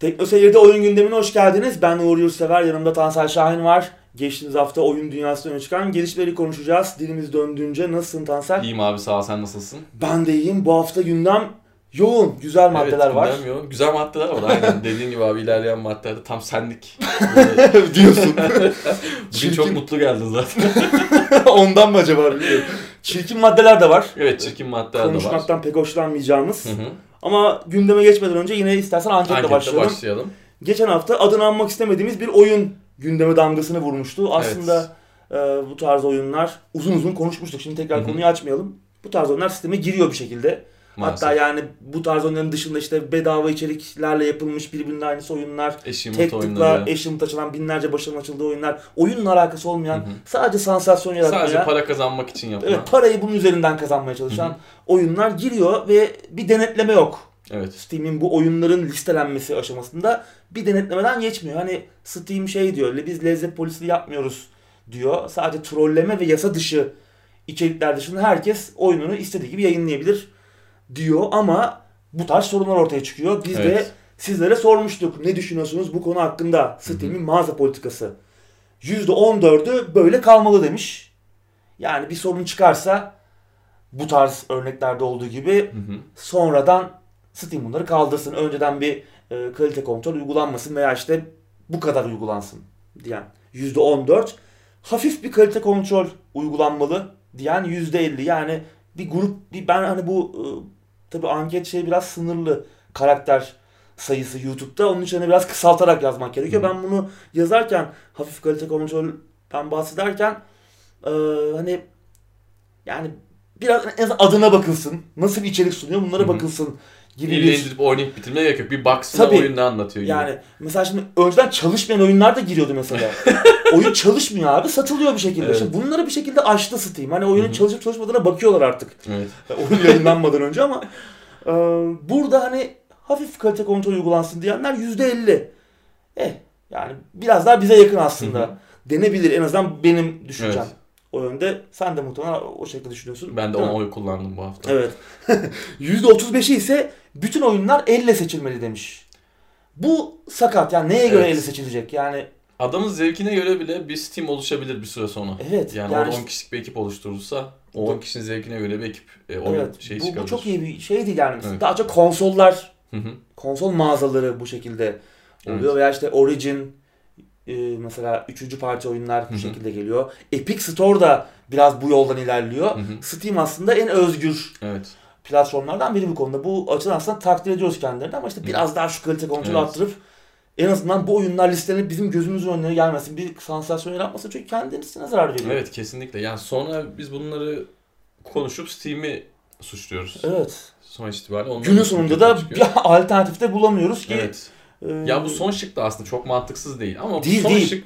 Tekno Seyir'de oyun gündemine hoş geldiniz. Ben Uğur Yurtsever, yanımda Tansel Şahin var. Geçtiğimiz hafta oyun dünyasında öne çıkan gelişmeleri konuşacağız. Dilimiz döndüğünce nasılsın Tansel? İyiyim abi sağ ol sen nasılsın? Ben de iyiyim. Bu hafta gündem yoğun, güzel maddeler evet, var. yoğun. Güzel maddeler var aynen. Dediğin gibi abi ilerleyen maddelerde tam senlik. Diyorsun. Bugün Çirkin. çok mutlu geldin zaten. Ondan mı acaba bilmiyorum. Çirkin maddeler de var. evet çirkin maddeler de var. Konuşmaktan pek hoşlanmayacağımız. Hı hı. Ama gündeme geçmeden önce yine istersen Anketle başlayalım. başlayalım. Geçen hafta adını anmak istemediğimiz bir oyun gündeme damgasını vurmuştu. Aslında e, bu tarz oyunlar uzun uzun konuşmuştuk. Şimdi tekrar Hı hı. konuyu açmayalım. Bu tarz oyunlar sisteme giriyor bir şekilde. Maalesef. Hatta yani bu tarz oyunların dışında işte bedava içeriklerle yapılmış birbirinin aynısı oyunlar. Tek tıkla oyunları. eşim açılan binlerce başarılı açıldığı oyunlar. Oyunla alakası olmayan Hı hı. sadece sansasyon yaratmaya. Sadece para kazanmak için yapılan. Evet parayı bunun üzerinden kazanmaya çalışan Hı hı. oyunlar giriyor ve bir denetleme yok. Evet. Steam'in bu oyunların listelenmesi aşamasında bir denetlemeden geçmiyor. Hani Steam şey diyor, biz lezzet polisliği yapmıyoruz diyor. Sadece trolleme ve yasa dışı içerikler dışında herkes oyununu istediği gibi yayınlayabilir diyor ama bu tarz sorunlar ortaya çıkıyor. Biz de Evet. sizlere sormuştuk. Ne düşünüyorsunuz bu konu hakkında? Steam'in mağaza politikası. %14'ü böyle kalmalı demiş. Yani bir sorun çıkarsa bu tarz örneklerde olduğu gibi Hı hı. sonradan Steam bunları kaldırsın. Önceden bir e, kalite kontrol uygulanmasın veya işte bu kadar uygulansın diyen %14. Hafif bir kalite kontrol uygulanmalı diyen %50. Yani bir grup bir ben hani bu e, tabi anket şey biraz sınırlı karakter sayısı YouTube'da. Onun için biraz kısaltarak yazmak gerekiyor. Hı. Ben bunu yazarken hafif kalite kontrolden bahsederken e, hani yani biraz en azından adına bakılsın. Nasıl bir içerik sunuyor bunlara hı. bakılsın indirip oynayıp bitirmeye gerek yok. Bir baksana Tabii. oyun ne anlatıyor gibi. yani mesela şimdi önceden çalışmayan oyunlar da giriyordu mesela. Oyun çalışmıyor abi satılıyor bir şekilde. Evet. Şimdi bunları bir şekilde aştı Steam. Hani oyunun Hı hı. çalışıp çalışmadığına bakıyorlar artık. Evet. Oyun yayınlanmadan önce ama e, burada hani hafif kalite kontrol uygulansın diyenler %50. Eh yani biraz daha bize yakın aslında. Hı hı. Denebilir en azından benim düşüncem. Evet. O yönde sen de muhtemelen o şekilde düşünüyorsun. Ben de Değil mi? ona oy kullandım bu hafta. Evet. %35'i ise bütün oyunlar elle seçilmeli demiş. Bu sakat. Yani neye göre Evet. elle seçilecek? Yani Adamın zevkine göre bile bir Steam oluşabilir bir süre sonra. evet. Yani, yani orada 10 işte- kişilik bir ekip oluşturulsa o 10 kişinin zevkine göre bir ekip e, oyun evet. şeyi bu, bu çıkabilir. çok iyi bir şey değil yani. Evet. Daha çok konsollar, Hı hı. konsol mağazaları bu şekilde oluyor Evet. veya işte Origin e, mesela üçüncü parça oyunlar bu şekilde geliyor. Epic Store da biraz bu yoldan ilerliyor. Hı hı. Steam aslında en özgür Evet. platformlardan biri bu konuda. Bu açıdan aslında takdir ediyoruz kendilerini ama işte biraz daha şu kalite kontrolü Evet. arttırıp en azından bu oyunlar listelenip bizim gözümüzün önüne gelmesin. Bir sansasyon yaratmasın çünkü kendisine zarar veriyor. Evet kesinlikle. Yani sonra biz bunları konuşup Steam'i suçluyoruz. Evet. Son itibariyle Günün sonunda da çıkıyor. bir alternatif de bulamıyoruz ki. Evet. E, Ya bu son şık da aslında çok mantıksız değil ama Değil, bu son değil. şık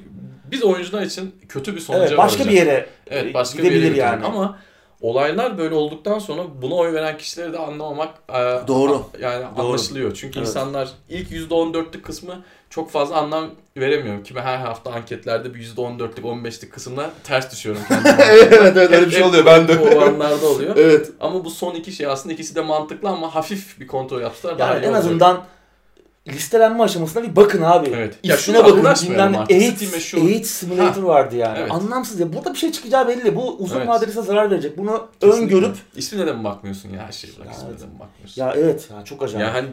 biz oyuncular için kötü bir sonuca evet, başka varacak. bir yere Evet başka bir gidebilir yere götürür. yani. Ama olaylar böyle olduktan sonra buna oy veren kişileri de anlamamak e, Doğru. a- yani Doğru. anlaşılıyor. Çünkü Evet. insanlar ilk %14'lük kısmı çok fazla anlam veremiyor. Ki ben her hafta anketlerde bir %14'lük 15'lik kısımda ters düşüyorum evet evet öyle bir şey oluyor bende. Bu oranlarda oluyor. evet. Ama bu son iki şey aslında ikisi de mantıklı ama hafif bir kontrol yaptılar. Yani en azından listelenme aşamasına bir bakın abi. Evet. Ya şuna bakın. Bilmem. AIDS, AIDS Simulator vardı yani. Evet. Anlamsız ya. Burada bir şey çıkacağı belli. Bu uzun Evet. vadede size zarar verecek. Bunu Kesinlikle. öngörüp İsmine de mi bakmıyorsun ya her şeyi bırak Ya ismine evet. de mi bakmıyorsun? ya evet ya çok acayip. Ya hani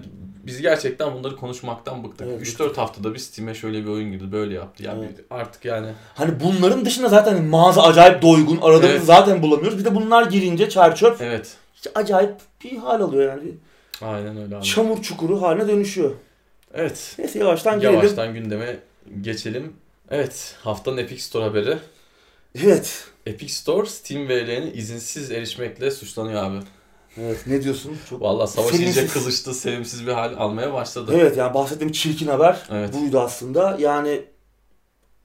biz gerçekten bunları konuşmaktan bıktık. Evet, 3-4 haftada bir Steam'e şöyle bir oyun girdi, böyle yaptı. Yani Evet. artık yani Hani bunların dışında zaten mağaza acayip doygun. Aradığımızı Evet. zaten bulamıyoruz. Bir de bunlar girince çer çöp. evet. Hiç acayip bir hal alıyor yani. Aynen öyle abi. çamur çukuru haline dönüşüyor. Evet. Neyse yavaştan gelelim. Yavaştan gündeme geçelim. Evet, haftanın Epic Store haberi. Evet. Epic Store Steam verilerine izinsiz erişmekle suçlanıyor abi. Evet ne diyorsun? Çok... Vallahi savaş iyice Sevimsiz. kızıştı, sevimsiz bir hal almaya başladı. Evet yani bahsettiğim çirkin haber Evet. buydu aslında. Yani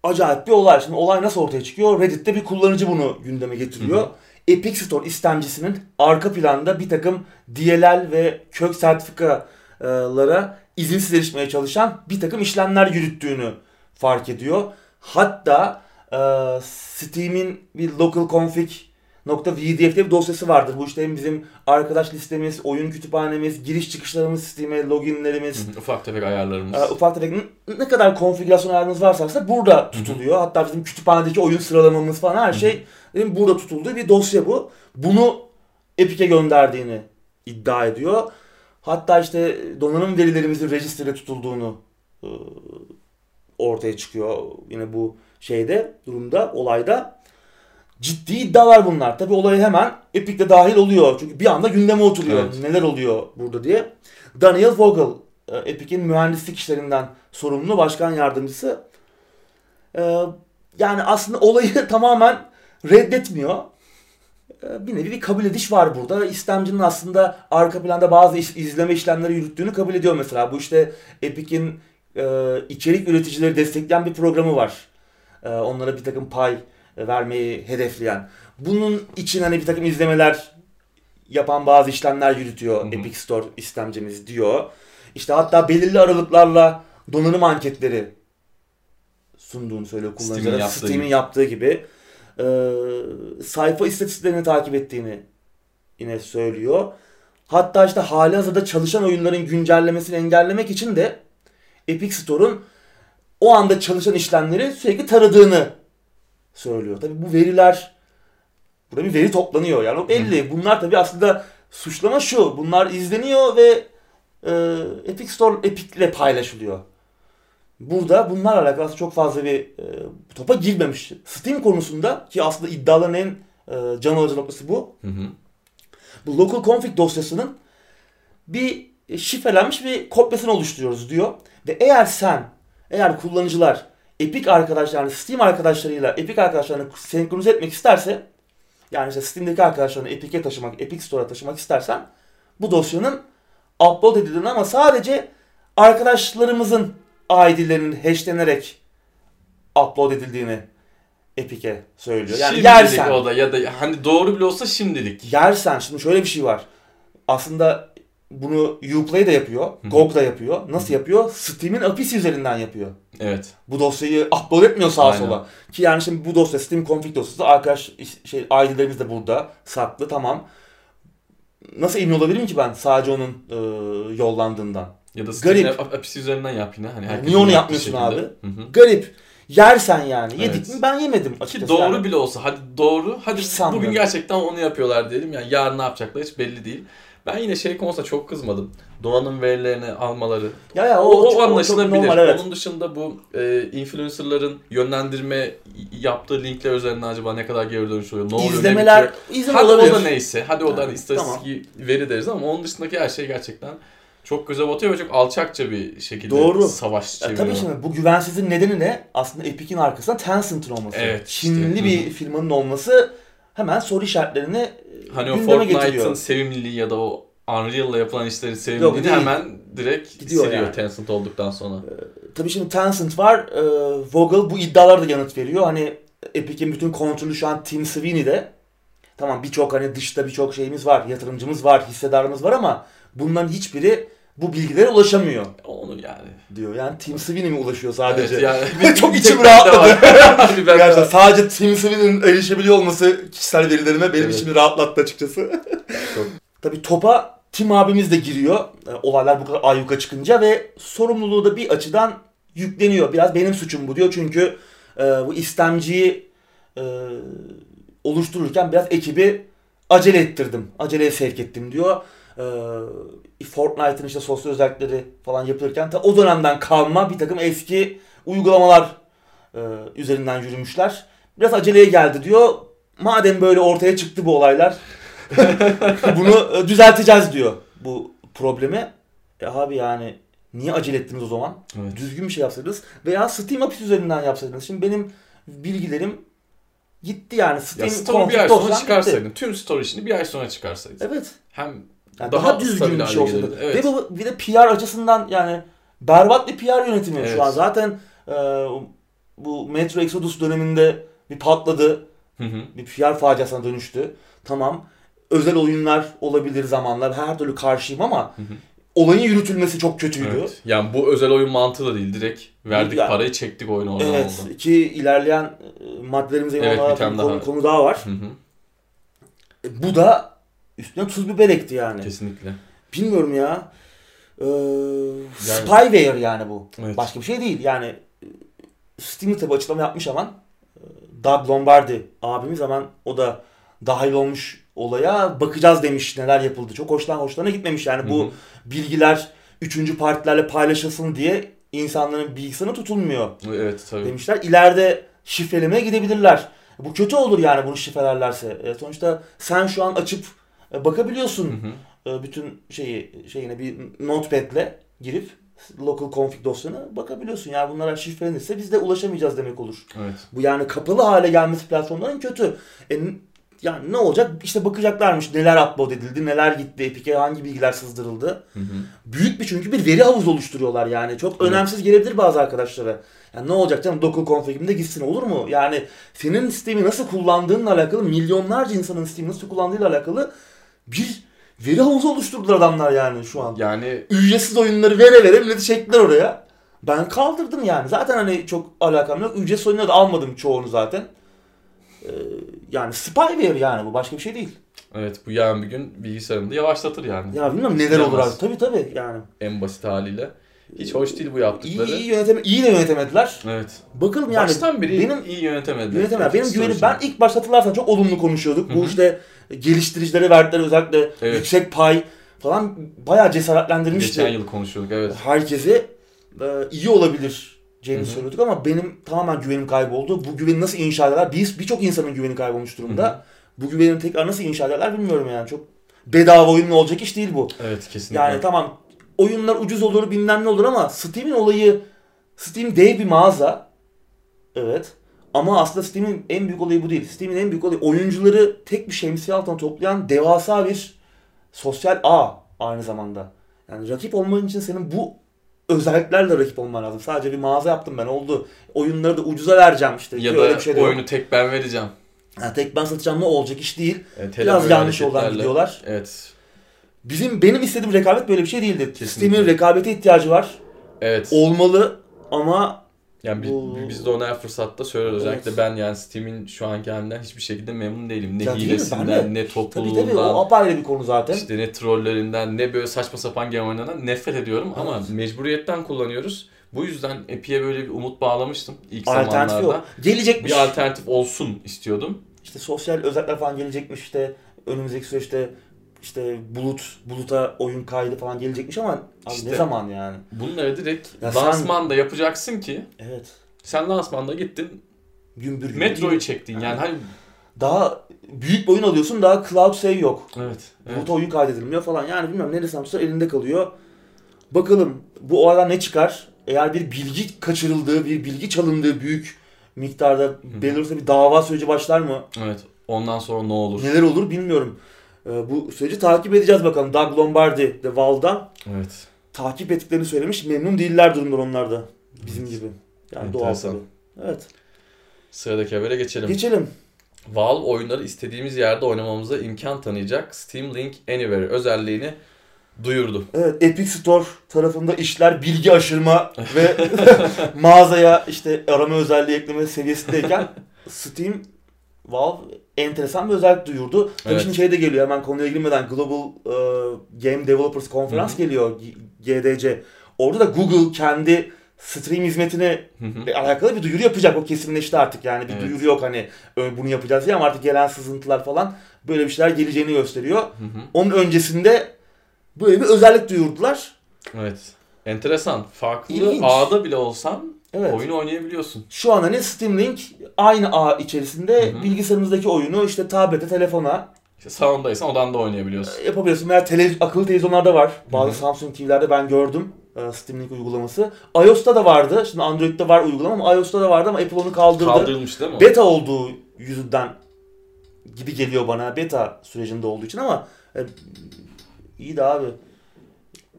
acayip bir olay. Şimdi olay nasıl ortaya çıkıyor? Reddit'te bir kullanıcı bunu gündeme getiriyor. Hı hı. Epic Store istemcisinin arka planda bir takım DLL ve kök sertifikalara izinsiz erişmeye çalışan bir takım işlemler yürüttüğünü fark ediyor. Hatta e, Steam'in bir local config .vdf diye bir dosyası vardır. Bu işte hem bizim arkadaş listemiz, oyun kütüphanemiz, giriş çıkışlarımız, Steam'e loginlerimiz. Ufak tefek ayarlarımız. e, ufak tefek ne kadar konfigürasyon ayarınız varsa aslında burada tutuluyor. Hatta bizim kütüphanedeki oyun sıralamamız falan her şey burada tutulduğu bir dosya bu. Bunu Epic'e gönderdiğini iddia ediyor. Hatta işte donanım verilerimizin register'e tutulduğunu e, ortaya çıkıyor yine bu şeyde durumda olayda. Ciddi iddialar bunlar. Tabi olaya hemen Epic de dahil oluyor. Çünkü bir anda gündeme oturuyor. Evet. Neler oluyor burada diye. Daniel Vogel, e, Epic'in mühendislik işlerinden sorumlu başkan yardımcısı. E, Yani aslında olayı tamamen reddetmiyor. E, Bir nevi bir kabul ediş var burada. İstemcinin aslında arka planda bazı iş- izleme işlemleri yürüttüğünü kabul ediyor mesela. Bu işte Epic'in e, içerik üreticileri destekleyen bir programı var. E, onlara bir takım pay vermeyi hedefleyen. Bunun için hani bir takım izlemeler yapan bazı işlemler yürütüyor Hı hı. Epic Store istemcimiz diyor. İşte hatta belirli aralıklarla donanım anketleri sunduğunu söylüyor Steam'in kullanıcılara. yaptığı Steam'in yaptığı gibi. E, sayfa istatistiklerini takip ettiğini yine söylüyor. Hatta işte hali hazırda çalışan oyunların güncellemesini engellemek için de Epic Store'un o anda çalışan işlemleri sürekli taradığını söylüyor. Tabii bu veriler burada bir veri toplanıyor. Yani o belli. Bunlar tabii aslında suçlama şu. Bunlar izleniyor ve e, Epic Store Epic ile paylaşılıyor. Burada bunlarla alakalı çok fazla bir e, topa girmemiş. Steam konusunda ki aslında iddiaların en e, can alıcı noktası bu. Hı hı. Bu local config dosyasının bir şifrelenmiş bir kopyasını oluşturuyoruz diyor. Ve eğer sen, eğer kullanıcılar Epic arkadaşlarını Steam arkadaşlarıyla Epic arkadaşlarını senkronize etmek isterse yani işte Steam'deki arkadaşlarını Epic'e taşımak, Epic Store'a taşımak istersen bu dosyanın upload edildiğini ama sadece arkadaşlarımızın ID'lerinin hashlenerek upload edildiğini Epic'e söylüyor. Yani şimdilik yersen o da ya da hani doğru bile olsa şimdilik. yersen şimdi şöyle bir şey var. Aslında bunu Uplay da yapıyor. GOG da yapıyor. Nasıl yapıyor? Steam'in API'si üzerinden yapıyor. Evet. Bu dosyayı upload etmiyor sağa Aynen. sola. Ki yani şimdi bu dosya Steam config dosyası arkadaş şey ID'lerimiz de burada saklı tamam. Nasıl emin olabilirim ki ben sadece onun e, yollandığından? Ya da Garip. Apisi üzerinden yap yine. Hani herkesin Niye onu yapmıyorsun abi? Hı hı. Garip. Yersen yani. Yedik Evet. mi? Ben yemedim Ki açıkçası. doğru yani. bile olsa hadi doğru hadi Hiç sanmıyorum. bugün gerçekten onu yapıyorlar diyelim yani yarın ne yapacaklar hiç belli değil. Ben yine şey konusunda çok kızmadım. Donanım verilerini almaları. Ya ya O, o, o, anlaşılabilir. normal, evet. Onun dışında bu e, influencerların yönlendirme yaptığı linkler üzerinden acaba ne kadar geri dönüş oluyor? Ne oluyor? ne İzlemeler, bitiyor? izleme Hadi olabilir. o da neyse. Hadi o da Yani, istatistik veri deriz ama onun dışındaki her şey gerçekten çok göze batıyor ve çok alçakça bir şekilde Doğru. savaş çeviriyor. tabii şimdi bu güvensizliğin nedeni ne? Aslında Epic'in arkasında Tencent'ın olması. Evet, Çinli işte. bir firmanın olması hemen soru işaretlerini e, Hani o gündeme Fortnite'ın getiriyor. sevimliliği ya da o Unreal'la yapılan işlerin sevimliliğini hemen direkt Gidiyor siliyor yani. Tencent olduktan sonra. Tabii şimdi Tencent var. E, Vogel bu iddialara da yanıt veriyor. Hani Epic'in bütün kontrolü şu an Tim Sweeney'de. Tamam birçok hani dışta birçok şeyimiz var. Yatırımcımız var, hissedarımız var ama bunların hiçbiri bu bilgilere ulaşamıyor Onu yani. diyor. Yani Tim Sweeney mi ulaşıyor sadece? Evet, yani Çok bir içim rahatladı. Gerçekten sadece Tim Sweeney'nin erişebiliyor olması kişisel verilerime benim Evet. içimi rahatlattı açıkçası. Çok. Tabii topa Tim abimiz de giriyor. E, Olaylar bu kadar ayyuka çıkınca ve sorumluluğu da bir açıdan yükleniyor. Biraz benim suçum bu diyor çünkü e, bu istemciyi e, oluştururken biraz ekibi acele ettirdim. Aceleye sevk ettim diyor. E, Fortnite'ın işte sosyal özellikleri falan yapılırken ta o dönemden kalma bir takım eski uygulamalar e, üzerinden yürümüşler. Biraz aceleye geldi diyor. Madem böyle ortaya çıktı bu olaylar bunu e, düzelteceğiz diyor bu problemi. E abi yani niye acele ettiniz o zaman? Evet. Düzgün bir şey yapsaydınız veya Steam APIS üzerinden yapsaydınız. Şimdi benim bilgilerim gitti yani. Steam Ya story bir ay sonra dosyan gitti. çıkarsaydın. Tüm story işini bir ay sonra çıkarsaydın. Evet. Hem Yani Daha daha, düzgün bir şey olsaydı. gelirdi, evet. Ve bu bir de PR açısından yani berbat bir PR yönetimi Evet. şu an. Zaten e, bu Metro Exodus döneminde bir patladı. Hı hı. bir PR faciasına dönüştü. Tamam. Özel oyunlar olabilir zamanlar. Her türlü karşıyım ama Hı hı. olayın yürütülmesi çok kötüydü. Evet. Evet. Yani bu özel oyun mantığı da değil. Direkt verdik Ya- parayı çektik oyunu oradan oldu. Ki ilerleyen e, maddelerimize Evet, evet, bir konu, daha. konu daha var. Hı hı. E, bu da üstüne tuz biber ekti yani. Kesinlikle. Bilmiyorum ya. Ee, spyware yani bu. Evet. Başka bir şey değil. Yani e, Steam'de tabi açıklama yapmış ama e, Doug Lombardi abimiz hemen o da dahil olmuş olaya bakacağız demiş neler yapıldı. Çok hoşlan hoşlarına gitmemiş yani bu Hı hı. bilgiler üçüncü partilerle paylaşılsın diye insanların bilgisine tutulmuyor Evet tabii. demişler. İleride şifrelemeye gidebilirler. Bu kötü olur yani bunu şifrelerlerse. E, sonuçta sen şu an açıp bakabiliyorsun Hı hı. e, bütün şeyi şeyine bir notepad'le girip local config dosyana bakabiliyorsun. Yani bunlara şifrelenirse biz de ulaşamayacağız demek olur. Evet. Bu yani kapalı hale gelmesi platformların kötü. E, yani ne olacak? İşte bakacaklarmış neler upload edildi, neler gitti, Epic'e hangi bilgiler sızdırıldı. Hı hı. Büyük bir çünkü bir veri havuzu oluşturuyorlar yani. Çok Evet. önemsiz gelebilir bazı arkadaşlara. Yani ne olacak canım local config'imde gitsin olur mu? Yani senin sistemi nasıl kullandığınla alakalı milyonlarca insanın sistemi nasıl kullandığıyla alakalı bir veri havuzu oluşturdular adamlar yani şu an. Yani Ücretsiz oyunları vere vere milleti çektiler oraya. Ben kaldırdım yani. Zaten hani çok alakam yok. Ücretsiz oyunları da almadım çoğunu zaten. Ee, yani spyware yani bu başka bir şey değil. evet bu yarın bir gün bilgisayarımda yavaşlatır yani. Ya bilmiyorum neler olur abi. Tabii tabii yani. En basit haliyle. Hiç hoş değil bu İyi, yaptıkları. iyi, yöneteme, iyi de yönetemediler. Evet. Bakalım yani. Baştan beri benim iyi yönetemedi. yönetemediler. Benim güvenim ben ilk başta hatırlarsan çok olumlu konuşuyorduk. Hı Bu işte geliştiricilere verdikleri özellikle Evet. yüksek pay falan bayağı cesaretlendirmişti. Geçen yıl konuşuyorduk evet. herkese e, iyi Hı hı. söylüyorduk ama benim tamamen güvenim kayboldu. Bu güveni nasıl inşa ederler? Biz birçok insanın güveni kaybolmuş durumda. Hı hı. Bu güveni tekrar nasıl inşa ederler bilmiyorum yani. Çok bedava oyun olacak iş değil bu. Evet kesinlikle. Yani tamam oyunlar ucuz olur bilmem ne olur ama Steam'in olayı Steam dev bir mağaza. Evet. Ama aslında Steam'in en büyük olayı bu değil. Steam'in en büyük olayı oyuncuları tek bir şemsiye altına toplayan devasa bir sosyal ağ aynı zamanda. Yani rakip olman için senin bu özelliklerle rakip olman lazım. Sadece bir mağaza yaptım ben oldu. Oyunları da ucuza vereceğim işte. ya öyle da bir şey de yok. oyunu tek ben vereceğim. Yani tek ben satacağım ne olacak iş değil. Evet, Biraz yanlış yoldan gidiyorlar. Evet. Bizim benim istediğim rekabet böyle bir şey değildi. Kesinlikle. Steam'in rekabete ihtiyacı var. Evet. Olmalı ama Yani biz, Bu- biz de ona her fırsatta söylüyoruz. Evet. Özellikle ben yani Steam'in şu anki halinden hiçbir şekilde memnun değilim. Ne Ya değil hilesinden, de. ne tabii tabii topluluğundan, o apayrı bir konu zaten. işte ne trollerinden, ne böyle saçma sapan game oyunlarından nefret ediyorum. Ama Evet. mecburiyetten kullanıyoruz. Bu yüzden Epic'e böyle bir umut bağlamıştım ilk Alternatif zamanlarda. yok. Gelecekmiş. Bir alternatif olsun istiyordum. İşte sosyal özellikler falan gelecekmiş işte önümüzdeki süreçte işte bulut buluta oyun kaydı falan gelecekmiş ama abi İşte. ne zaman yani? Bunları direkt Ya sen- lansmanda yapacaksın ki Evet. sen lansmanda gittin Gümbür gümbür. metroyu çektin yani hani Daha büyük bir oyun alıyorsun daha cloud save yok. evet, evet. Buluta oyun kaydedilmiyor falan. Yani bilmiyorum neresi tutsa elinde kalıyor. Bakalım bu oradan ne çıkar? Eğer bir bilgi kaçırıldığı, bir bilgi çalındığı büyük miktarda belli olursa bir dava süreci başlar mı? evet. Ondan sonra ne olur? Neler olur bilmiyorum. Ee, bu süreci takip edeceğiz bakalım. Doug Lombardi de Valve'dan Evet. takip ettiklerini söylemiş. Memnun değiller durumlar onlar da. Bizim gibi. Yani doğal Enteresan. tabii. Evet. Sıradaki habere geçelim. Geçelim. Valve oyunları istediğimiz yerde oynamamıza imkan tanıyacak Steam Link Anywhere özelliğini duyurdu. Evet Epic Store tarafında işler bilgi aşırma ve mağazaya işte arama özelliği ekleme seviyesindeyken Steam Valve enteresan bir özellik duyurdu. Tabii Evet. şimdi şey de geliyor hemen konuya girmeden Global e, Game Developers Conference Hı geliyor GDC. Orada da Google kendi stream hizmetine Hı hı. E, alakalı bir duyuru yapacak. O kesinleşti artık yani. Bir Evet. duyuru yok hani "Ö, bunu yapacağız diye ama artık gelen sızıntılar falan böyle bir şeyler geleceğini gösteriyor. Hı hı. Onun öncesinde böyle bir özellik duyurdular. Evet. Enteresan. Farklı İlginç. ağda bile olsan Evet. oyunu oynayabiliyorsun. Şu an hani Steam Link aynı ağ içerisinde Hı hı. bilgisayarımızdaki oyunu işte tablete, telefona İşte salondaysan odanda oynayabiliyorsun. yapabiliyorsun. Veya tele, akıllı televizyonlarda var. Bazı Hı hı. Samsung TV'lerde ben gördüm. e, Steam Link uygulaması. iOS'ta da vardı. Şimdi Android'de var uygulama ama iOS'ta da vardı ama Apple onu kaldırdı. Kaldırılmış değil mi? beta olduğu yüzünden gibi geliyor bana beta sürecinde olduğu için ama e, iyi de abi.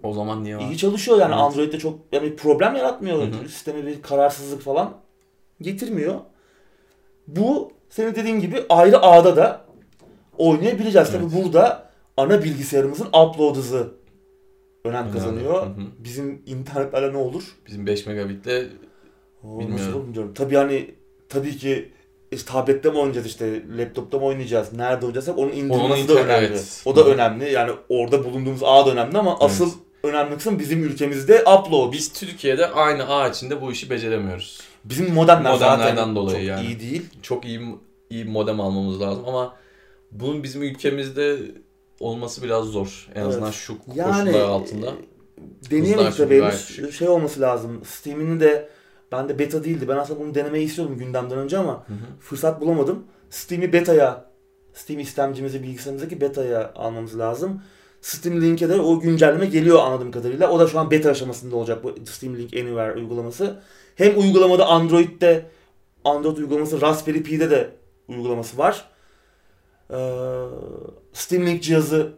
O zaman niye var? İyi çalışıyor yani Evet. Android'de çok yani problem yaratmıyor. Hı hı. Sisteme bir kararsızlık falan getirmiyor. Bu senin dediğin gibi ayrı ağda da oynayabileceğiz. Evet. Tabi burada ana bilgisayarımızın upload hızı önem Önemli. kazanıyor. Hı hı. Bizim internetlerle ne olur? Bizim 5 megabitle Oo, Bilmiyorum. Nasıl bilmiyorum. Tabii hani tabii ki işte tablette mi oynayacağız işte laptopta mı oynayacağız nerede oynayacaksak onun indirilmesi de önemli. evet. O da Hı. önemli yani orada bulunduğumuz ağ da önemli ama asıl önemli kısım bizim ülkemizde upload. Biz Türkiye'de aynı ağ içinde bu işi beceremiyoruz. Bizim modemler Modemlerden zaten dolayı çok yani. iyi değil. Çok iyi iyi modem almamız lazım ama bunun bizim ülkemizde olması biraz zor. En Evet. azından şu Yani koşullar altında. deneyemedik Hızlar tabii henüz. düşük. Şey olması lazım. Steam'in de bende beta değildi. Ben aslında bunu denemeyi istiyordum gündemden önce ama Hı hı. fırsat bulamadım. Steam'i beta'ya, Steam istemcimizi bilgisayarımızdaki beta'ya almamız lazım. Steam Link'e de o güncelleme geliyor anladığım kadarıyla. O da şu an beta aşamasında olacak bu Steam Link Anywhere uygulaması. Hem uygulamada Android'de Android uygulaması Raspberry Pi'de de uygulaması var. Ee, Steam Link cihazı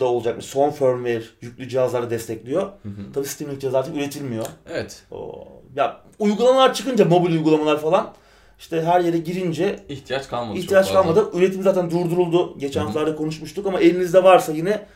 da olacakmış. Son firmware yüklü cihazları destekliyor. Hı hı. Tabii Steam Link cihazı artık üretilmiyor. Evet. O, ya uygulamalar çıkınca mobil uygulamalar falan işte her yere girince ihtiyaç kalmadı. ihtiyaç kalmadı. Üretim zaten durduruldu. Geçen haftalarda konuşmuştuk ama elinizde varsa yine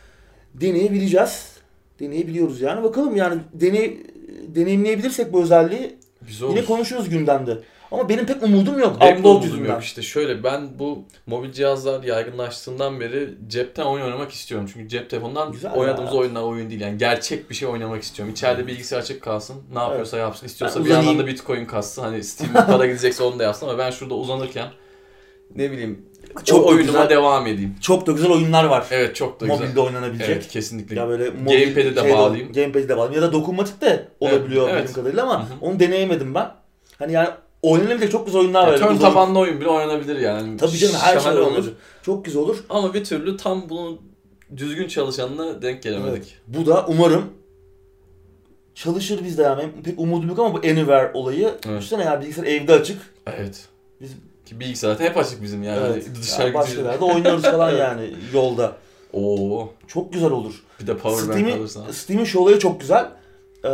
deneyebileceğiz. Deneyebiliyoruz yani. Bakalım yani deney deneyimleyebilirsek bu özelliği Olur. yine konuşuruz gündemde. Ama benim pek umudum yok. Benim Upload yüzünden. yok işte şöyle ben bu mobil cihazlar yaygınlaştığından beri cepten oyun oynamak istiyorum. Çünkü cep telefonundan Güzel oynadığımız ya. oyunlar oyun değil. Yani gerçek bir şey oynamak istiyorum. İçeride bilgisayar açık kalsın. Ne yapıyorsa yapsın. İstiyorsa Ben bir yandan uzanayım. da bitcoin kassın. Hani Steam'de para gidecekse onu da yapsın ama ben şurada uzanırken ne bileyim Çok da oyunuma güzel- devam edeyim. Çok da güzel oyunlar var. Evet çok da güzel. Mobilde oynanabilecek. Evet kesinlikle. Ya böyle Gamepad'i de bağlayayım. Gamepad'i de bağlayayım. Ya da dokunmatik de olabiliyor Evet, evet. kadarıyla ama Hı hı. onu deneyemedim ben. Hani yani oynanabilecek çok güzel oyunlar var. Turn tabanlı oyun bile oynanabilir yani. Tabii canım her şey olur. Çok güzel olur. Ama bir türlü tam bunun düzgün çalışanına denk gelemedik. Bu da umarım çalışır bizde yani. Benim pek umudum yok ama bu Anywhere olayı. Evet. Düşünsene ya bilgisayar evde açık. Evet. Biz- Ki bilgisayar zaten hep açık bizim yani. evet. Hani Dışarı Yani başka yerde oynuyoruz falan yani yolda. Oo. Çok güzel olur. Bir de power bank Steam'in alırsan. Steam'in şu olayı çok güzel. Ee,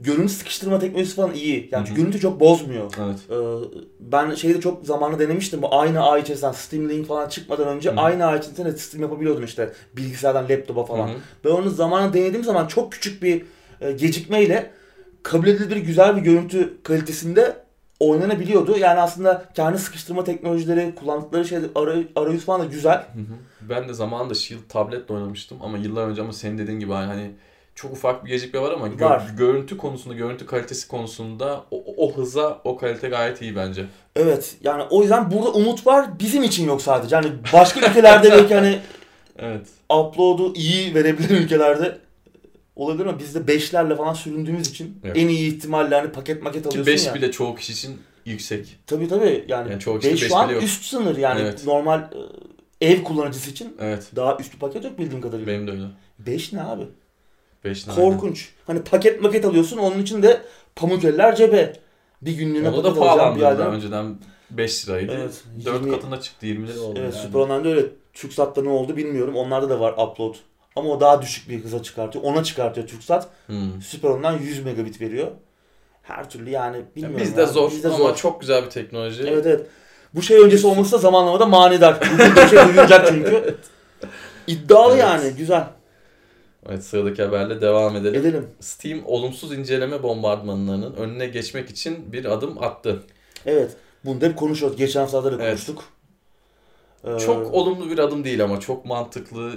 görüntü sıkıştırma teknolojisi falan iyi. Yani Hı hı. görüntü çok bozmuyor. Evet. Ee, ben şeyde çok zamanlı denemiştim. Bu aynı ağ içerisinden Steam Link falan çıkmadan önce Hı hı. aynı ağ içerisinde Steam yapabiliyordum işte. Bilgisayardan laptopa falan. Hı hı. Ben onu zamanı denediğim zaman çok küçük bir e, gecikmeyle kabul edilebilir güzel bir görüntü kalitesinde oynanabiliyordu. Yani aslında kendi sıkıştırma teknolojileri, kullandıkları şey, aray- arayüz falan da güzel. Hı hı. Ben de zamanında Shield tabletle oynamıştım ama yıllar önce ama senin dediğin gibi hani çok ufak bir gecikme var ama gö- Var. görüntü konusunda, görüntü kalitesi konusunda o, o hıza, o kalite gayet iyi bence. Evet yani o yüzden burada umut var. Bizim için yok sadece. Hani başka ülkelerde belki hani Evet. upload'u iyi verebilen ülkelerde olabilir ama biz de 5'lerle falan süründüğümüz için Evet. en iyi ihtimalle hani paket maket Ki alıyorsun 5 ya. bile çoğu kişi için yüksek. Tabii tabii yani, Yani çoğu 5 kişi beş şu an yok. üst sınır yani Evet. normal e, ev kullanıcısı için Evet. daha üst bir paket yok bildiğim kadarıyla. Benim de öyle. 5 ne abi? 5 tane. Korkunç. Hani paket maket alıyorsun onun için de pamuk eller cebe. Bir günlüğüne Onu da paket alacağım bir aydan. Önceden 5 liraydı. Evet, 4 yirmi- katına çıktı 20 lira oldu Evet yani. Online'da öyle. TürkSat'ta ne oldu bilmiyorum. Onlarda da var upload. Ama o daha düşük bir hıza çıkartıyor. Ona çıkartıyor TürkSat. Hmm. Super Online 100 megabit veriyor. Her türlü yani bilmiyorum. Bizde ya. zor Bizde ama zor. çok güzel bir teknoloji. Evet evet. Bu şey öncesi olması da zamanlamada manidar. Bir şey duyulacak çünkü. İddialı Evet. yani. Güzel. Evet sıradaki haberle devam edelim. Edelim. Steam olumsuz inceleme bombardımanlarının önüne geçmek için bir adım attı. Evet. Bunu da hep konuşuyoruz. Geçen haftalarda da Evet. konuştuk. Ee, Çok olumlu bir adım değil ama çok mantıklı,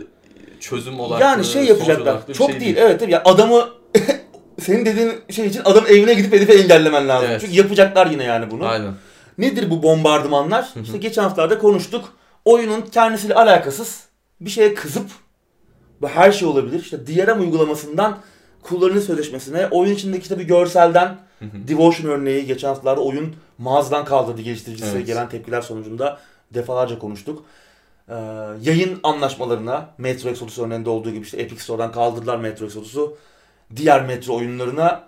çözüm odaklı. Yani şey yapacaklar. Çok şey değil. Evet tabii. Ya adamı senin dediğin şey için adam evine gidip herifi engellemen lazım. Evet. Çünkü yapacaklar yine yani bunu. Aynen. Nedir bu bombardımanlar? hı. İşte geçen haftalarda konuştuk. Oyunun kendisiyle alakasız bir şeye kızıp bu her şey olabilir. İşte DRM uygulamasından kullanıcı sözleşmesine, oyun içindeki işte bir görselden Hı hı. Devotion örneği geçen haftalarda oyun mağazadan kaldırdı geliştiricisi Evet. gelen tepkiler sonucunda defalarca konuştuk. Ee, yayın anlaşmalarına Metro Exodus örneğinde olduğu gibi işte Epic Store'dan kaldırdılar Metro Exodus'u. Diğer Metro oyunlarına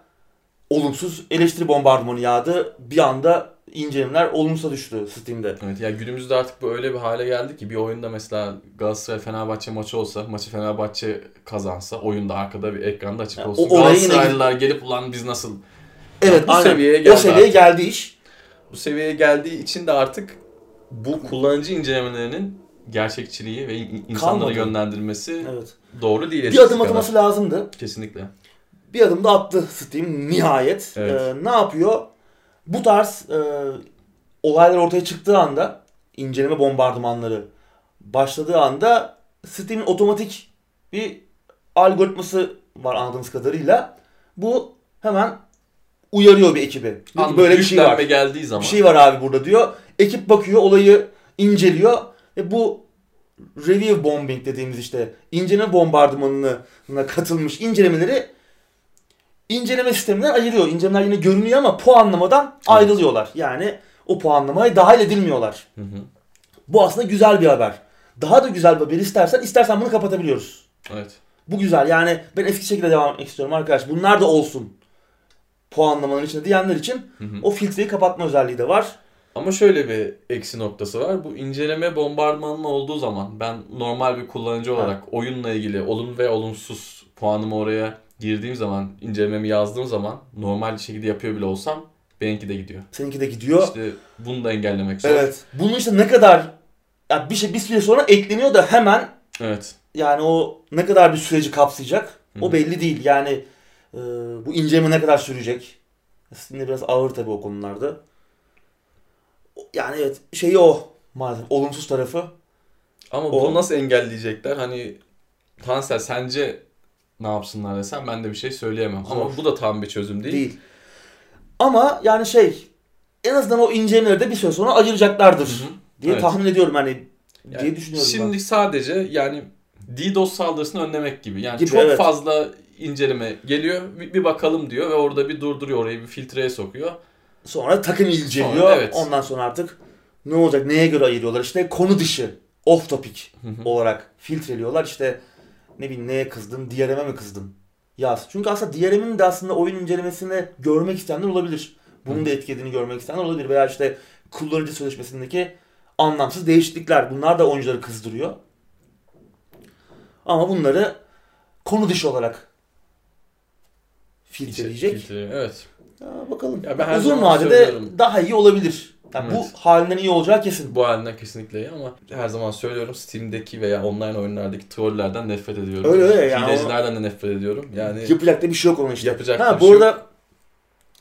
olumsuz eleştiri bombardımanı yağdı. Bir anda incelemeler olumsuza düştü Steam'de. Evet ya günümüzde artık bu öyle bir hale geldi ki bir oyunda mesela Galatasaray Fenerbahçe maçı olsa, maçı Fenerbahçe kazansa oyunda arkada bir ekranda açık Ya, olsun. o olaya yine- Galatasaraylılar gelip ulan biz nasıl Evet bu aynen. seviyeye o geldi seviyeye artık. geldi iş. bu seviyeye geldiği için de artık bu kullanıcı incelemelerinin gerçekçiliği ve in- insanları Kalmadı. yönlendirmesi Evet. doğru değil. Bir adım kadar. atması lazımdı. Kesinlikle. Bir adım da attı Steam nihayet. Evet. Ee, ne yapıyor? Bu tarz e, olaylar ortaya çıktığı anda inceleme bombardımanları başladığı anda Steam'in otomatik bir algoritması var anladığımız kadarıyla. Bu hemen uyarıyor bir ekibi. Anlık böyle bir şey var. geldiği zaman Bir şey var abi burada diyor. Ekip bakıyor, olayı inceliyor ve bu review bombing dediğimiz işte inceleme bombardımanına katılmış incelemeleri inceleme sisteminden ayırıyor. İncelemeler yine görünüyor ama puanlamadan ayrılıyorlar. Yani o puanlamaya dahil edilmiyorlar. Hı hı. Bu aslında güzel bir haber. Daha da güzel bir haber istersen, istersen bunu kapatabiliyoruz. Evet. Bu güzel. Yani ben eski şekilde devam etmek istiyorum arkadaş. Bunlar da olsun. Puanlamanın içinde diyenler için Hı hı. o filtreyi kapatma özelliği de var. Ama şöyle bir eksi noktası var. Bu inceleme bombardımanı olduğu zaman ben normal bir kullanıcı olarak oyunla ilgili olumlu ve olumsuz puanımı oraya girdiğim zaman, incelememi yazdığım zaman normal bir şekilde yapıyor bile olsam benimki de gidiyor. Seninki de gidiyor. İşte bunu da engellemek zor. evet. Bunun işte ne kadar ya bir şey bir süre sonra ekleniyor da hemen Evet. yani o ne kadar bir süreci kapsayacak Hı o belli değil. Yani e, bu inceleme ne kadar sürecek? Aslında biraz ağır tabii o konularda. Yani evet şeyi o maalesef olumsuz tarafı. Ama O- bunu nasıl engelleyecekler? Hani Tansel sence ne yapsınlar desem ben de bir şey söyleyemem. Ama Zor. bu da tam bir çözüm değil. Değil. Ama yani şey en azından o incelemeleri de bir süre sonra ayıracaklardır Hı hı. diye Evet. tahmin ediyorum hani Yani diye düşünüyorum Şimdi sadece yani DDoS saldırısını önlemek gibi. Yani Gibi, çok evet. fazla inceleme geliyor. Bir, bir bakalım diyor ve orada bir durduruyor orayı bir filtreye sokuyor. Sonra takım inceliyor. Sonra, evet. Ondan sonra artık ne olacak neye göre ayırıyorlar işte konu dışı off topic olarak filtreliyorlar işte ne bileyim neye kızdın DRM'e mi kızdın yaz. Çünkü aslında DRM'in de aslında oyun incelemesini görmek isteyenler olabilir. Bunun da etkilediğini görmek isteyenler olabilir. Veya işte kullanıcı sözleşmesindeki anlamsız değişiklikler. Bunlar da oyuncuları kızdırıyor. Ama bunları konu dışı olarak filtreleyecek. Filtre, Evet. Ya bakalım. Ya ben her Uzun zaman vadede söylüyorum. daha iyi olabilir. Yani Evet. Bu halinden iyi olacağı kesin. Bu halinden kesinlikle iyi ama her zaman söylüyorum Steam'deki veya online oyunlardaki trollerden nefret ediyorum. Öyle öyle yani Hilecilerden de nefret ediyorum. Yani Yapacak da bir şey yok onun işte. Yapacak ha, bu şey arada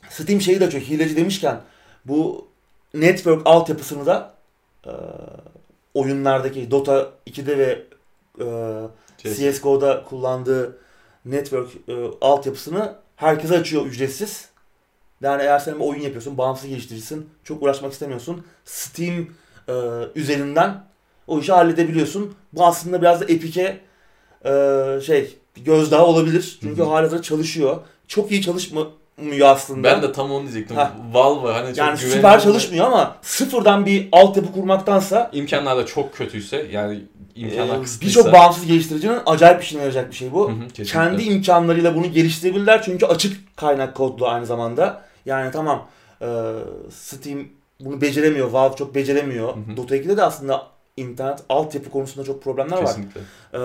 Steam şeyi de çok hileci demişken bu network altyapısını da e, oyunlardaki Dota 2'de ve e, şey- CSGO'da kullandığı network e, altyapısını herkese açıyor ücretsiz. Yani eğer sen bir oyun yapıyorsun, bağımsız geliştiricisin, çok uğraşmak istemiyorsun. Steam e, üzerinden o işi halledebiliyorsun. Bu aslında biraz da Epic'e e, şey gözdağı olabilir. Çünkü halihazırda çalışıyor. Çok iyi çalışmıyor aslında. ben de tam onu diyecektim. Ha. Valve hani çok yani süper çalışmıyor ama sıfırdan bir altyapı kurmaktansa imkanlar da çok kötüyse yani imkanlar e, kısıtlıysa. birçok bağımsız geliştiricinin acayip işine yarayacak bir şey bu. Hı hı, kesinlikle. kendi imkanlarıyla bunu geliştirebilirler çünkü açık kaynak kodlu aynı zamanda. Yani tamam e, Steam bunu beceremiyor, Valve çok beceremiyor. Hı hı. Dota 2'de de aslında internet altyapı konusunda çok problemler var. Kesinlikle. E,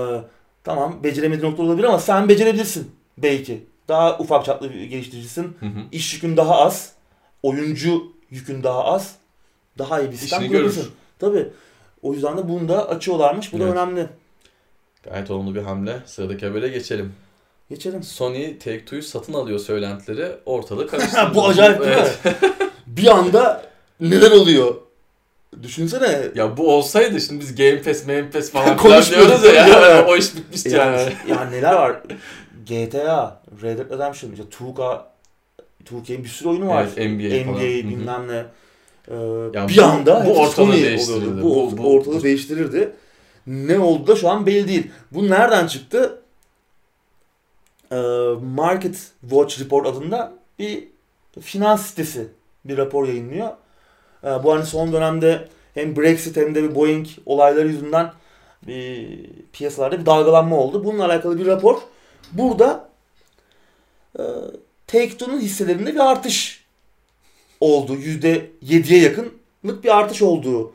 tamam beceremediği nokta olabilir ama sen becerebilirsin belki. Daha ufak çaplı bir geliştiricisin. Hı hı. İş yükün daha az. Oyuncu yükün daha az. Daha iyi bir sistem kurabilirsin. Tabii. O yüzden de bunu da açıyorlarmış. Bu da Evet. önemli. Gayet olumlu bir hamle. Sıradaki habere geçelim. Geçelim. Sony Take-Two'yu satın alıyor söylentileri ortalığı karıştırdı. Bu acayip değil Evet. mi? bir anda neler oluyor? Düşünsene. Ya bu olsaydı şimdi biz Game Pass, Game Pass falan diyoruz ya. ya. yani o iş bitmişti yani. Yani, ya neler var? GTA, Red Dead Redemption, işte 2K, 2K'nin bir sürü oyunu var. Evet, NBA, NBA bilmem ne. Ee, bir bu- anda bu ortalığı değiştirirdi. Bu- Bu, bu- ortalığı değiştirirdi. Ne oldu da şu an belli değil. Bu nereden çıktı? Ee, Market Watch Report adında bir finans sitesi bir rapor yayınlıyor. Ee, bu hani son dönemde hem Brexit hem de bir Boeing olayları yüzünden bir piyasalarda bir dalgalanma oldu. Bununla alakalı bir rapor. Burada e, Take-Two'nun hisselerinde bir artış oldu. %7'ye yakınlık bir artış olduğu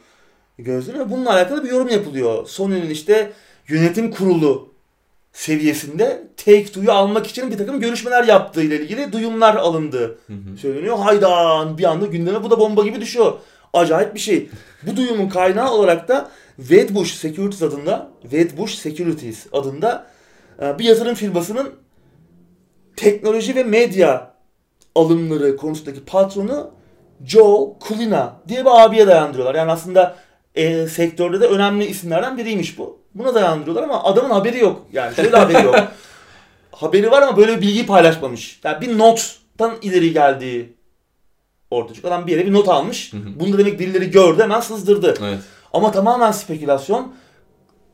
gözleniyor. Bununla alakalı bir yorum yapılıyor. Sony'nin işte yönetim kurulu seviyesinde Take-Two'yu almak için bir takım görüşmeler yaptığı ile ilgili duyumlar alındı söyleniyor. Haydan bir anda gündeme bu da bomba gibi düşüyor. Acayip bir şey. Bu duyumun kaynağı olarak da Wedbush Securities adında Wedbush Securities adında e, bir yatırım firmasının teknoloji ve medya alımları konusundaki patronu Joe Kulina diye bir abiye dayandırıyorlar. Yani aslında e, sektörde de önemli isimlerden biriymiş bu. Buna dayandırıyorlar ama adamın haberi yok. Yani şöyle haberi yok. haberi var ama böyle bir bilgiyi paylaşmamış. Yani bir nottan ileri geldiği ortaya çıkıyor. Adam bir yere bir not almış. Hı hı. Bunu da demek birileri gördü hemen sızdırdı. Evet. Ama tamamen spekülasyon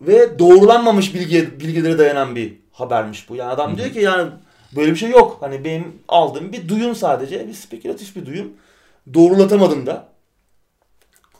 ve doğrulanmamış bilgi, bilgilere dayanan bir habermiş bu. Yani adam diyor ki yani böyle bir şey yok. Hani benim aldığım bir duyum sadece. Bir spekülatif bir duyum. Doğrulatamadım da.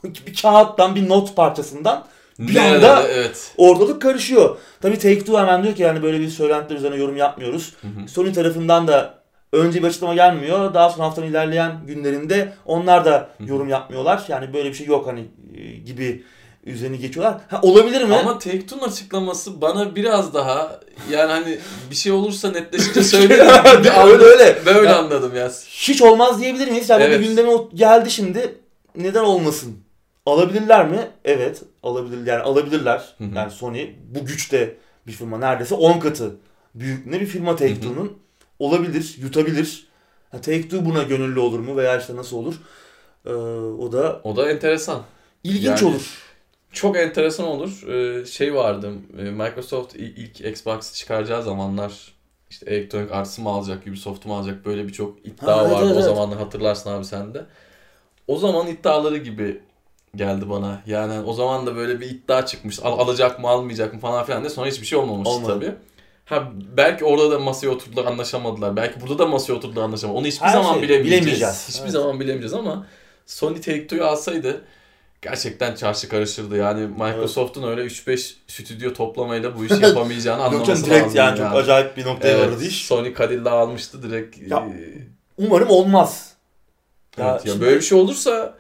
Bir kağıttan bir not parçasından Bir Nerede? anda- evet. ortalık karışıyor. Tabii Take-Two hemen diyor ki yani böyle bir söylentiler üzerine yorum yapmıyoruz. Hı hı. Sony tarafından da önce bir açıklama gelmiyor. Daha sonra haftanın ilerleyen günlerinde onlar da yorum yapmıyorlar. Yani böyle bir şey yok hani e, gibi üzerine geçiyorlar. Ha, olabilir mi? Ama Take-Two'nun açıklaması bana biraz daha yani hani bir şey olursa netleşince söylerim. öyle öyle. Ben öyle Ya- anladım ya. Hiç olmaz diyebilir miyiz? Yani Evet. bir gündeme geldi şimdi. Neden olmasın? Alabilirler mi? Evet. Alabilir, yani alabilirler. Hı hı. Yani Sony bu güçte bir firma neredeyse 10 katı büyüklüğünde bir firma Take-Two'nun. Olabilir, yutabilir. Ha, Take-Two buna gönüllü olur mu veya işte nasıl olur? Ee, o da O da enteresan. ilginç Yani- olur. Çok enteresan olur. Ee, şey vardı. e, Microsoft ilk Xbox çıkaracağı zamanlar işte Electronic Arts'ı mı alacak, Ubisoft'u mu alacak böyle birçok iddia Ha, evet, vardı evet, o zamanlar hatırlarsın abi sen de. O zaman iddiaları gibi geldi bana. Yani o zaman da böyle bir iddia çıkmış. Al, alacak mı almayacak mı falan filan de sonra hiçbir şey olmamıştı Olmadı. tabii. Ha belki orada da masaya oturdular anlaşamadılar. Belki burada da masaya oturdular anlaşamadılar. Onu hiçbir Her zaman şey bilemeyeceğiz. bilemeyeceğiz. Hiçbir Evet. zaman bilemeyeceğiz ama Sony Take-Two'yu alsaydı gerçekten çarşı karışırdı. Yani Microsoft'un öyle 3-5 stüdyo toplamayla bu işi yapamayacağını anlaması canım direkt lazım. yani çok acayip bir noktaya Evet, vardı iş. Sony Cadillac almıştı direkt. Ya, Umarım olmaz. Ya evet, ya şimdi- böyle bir şey olursa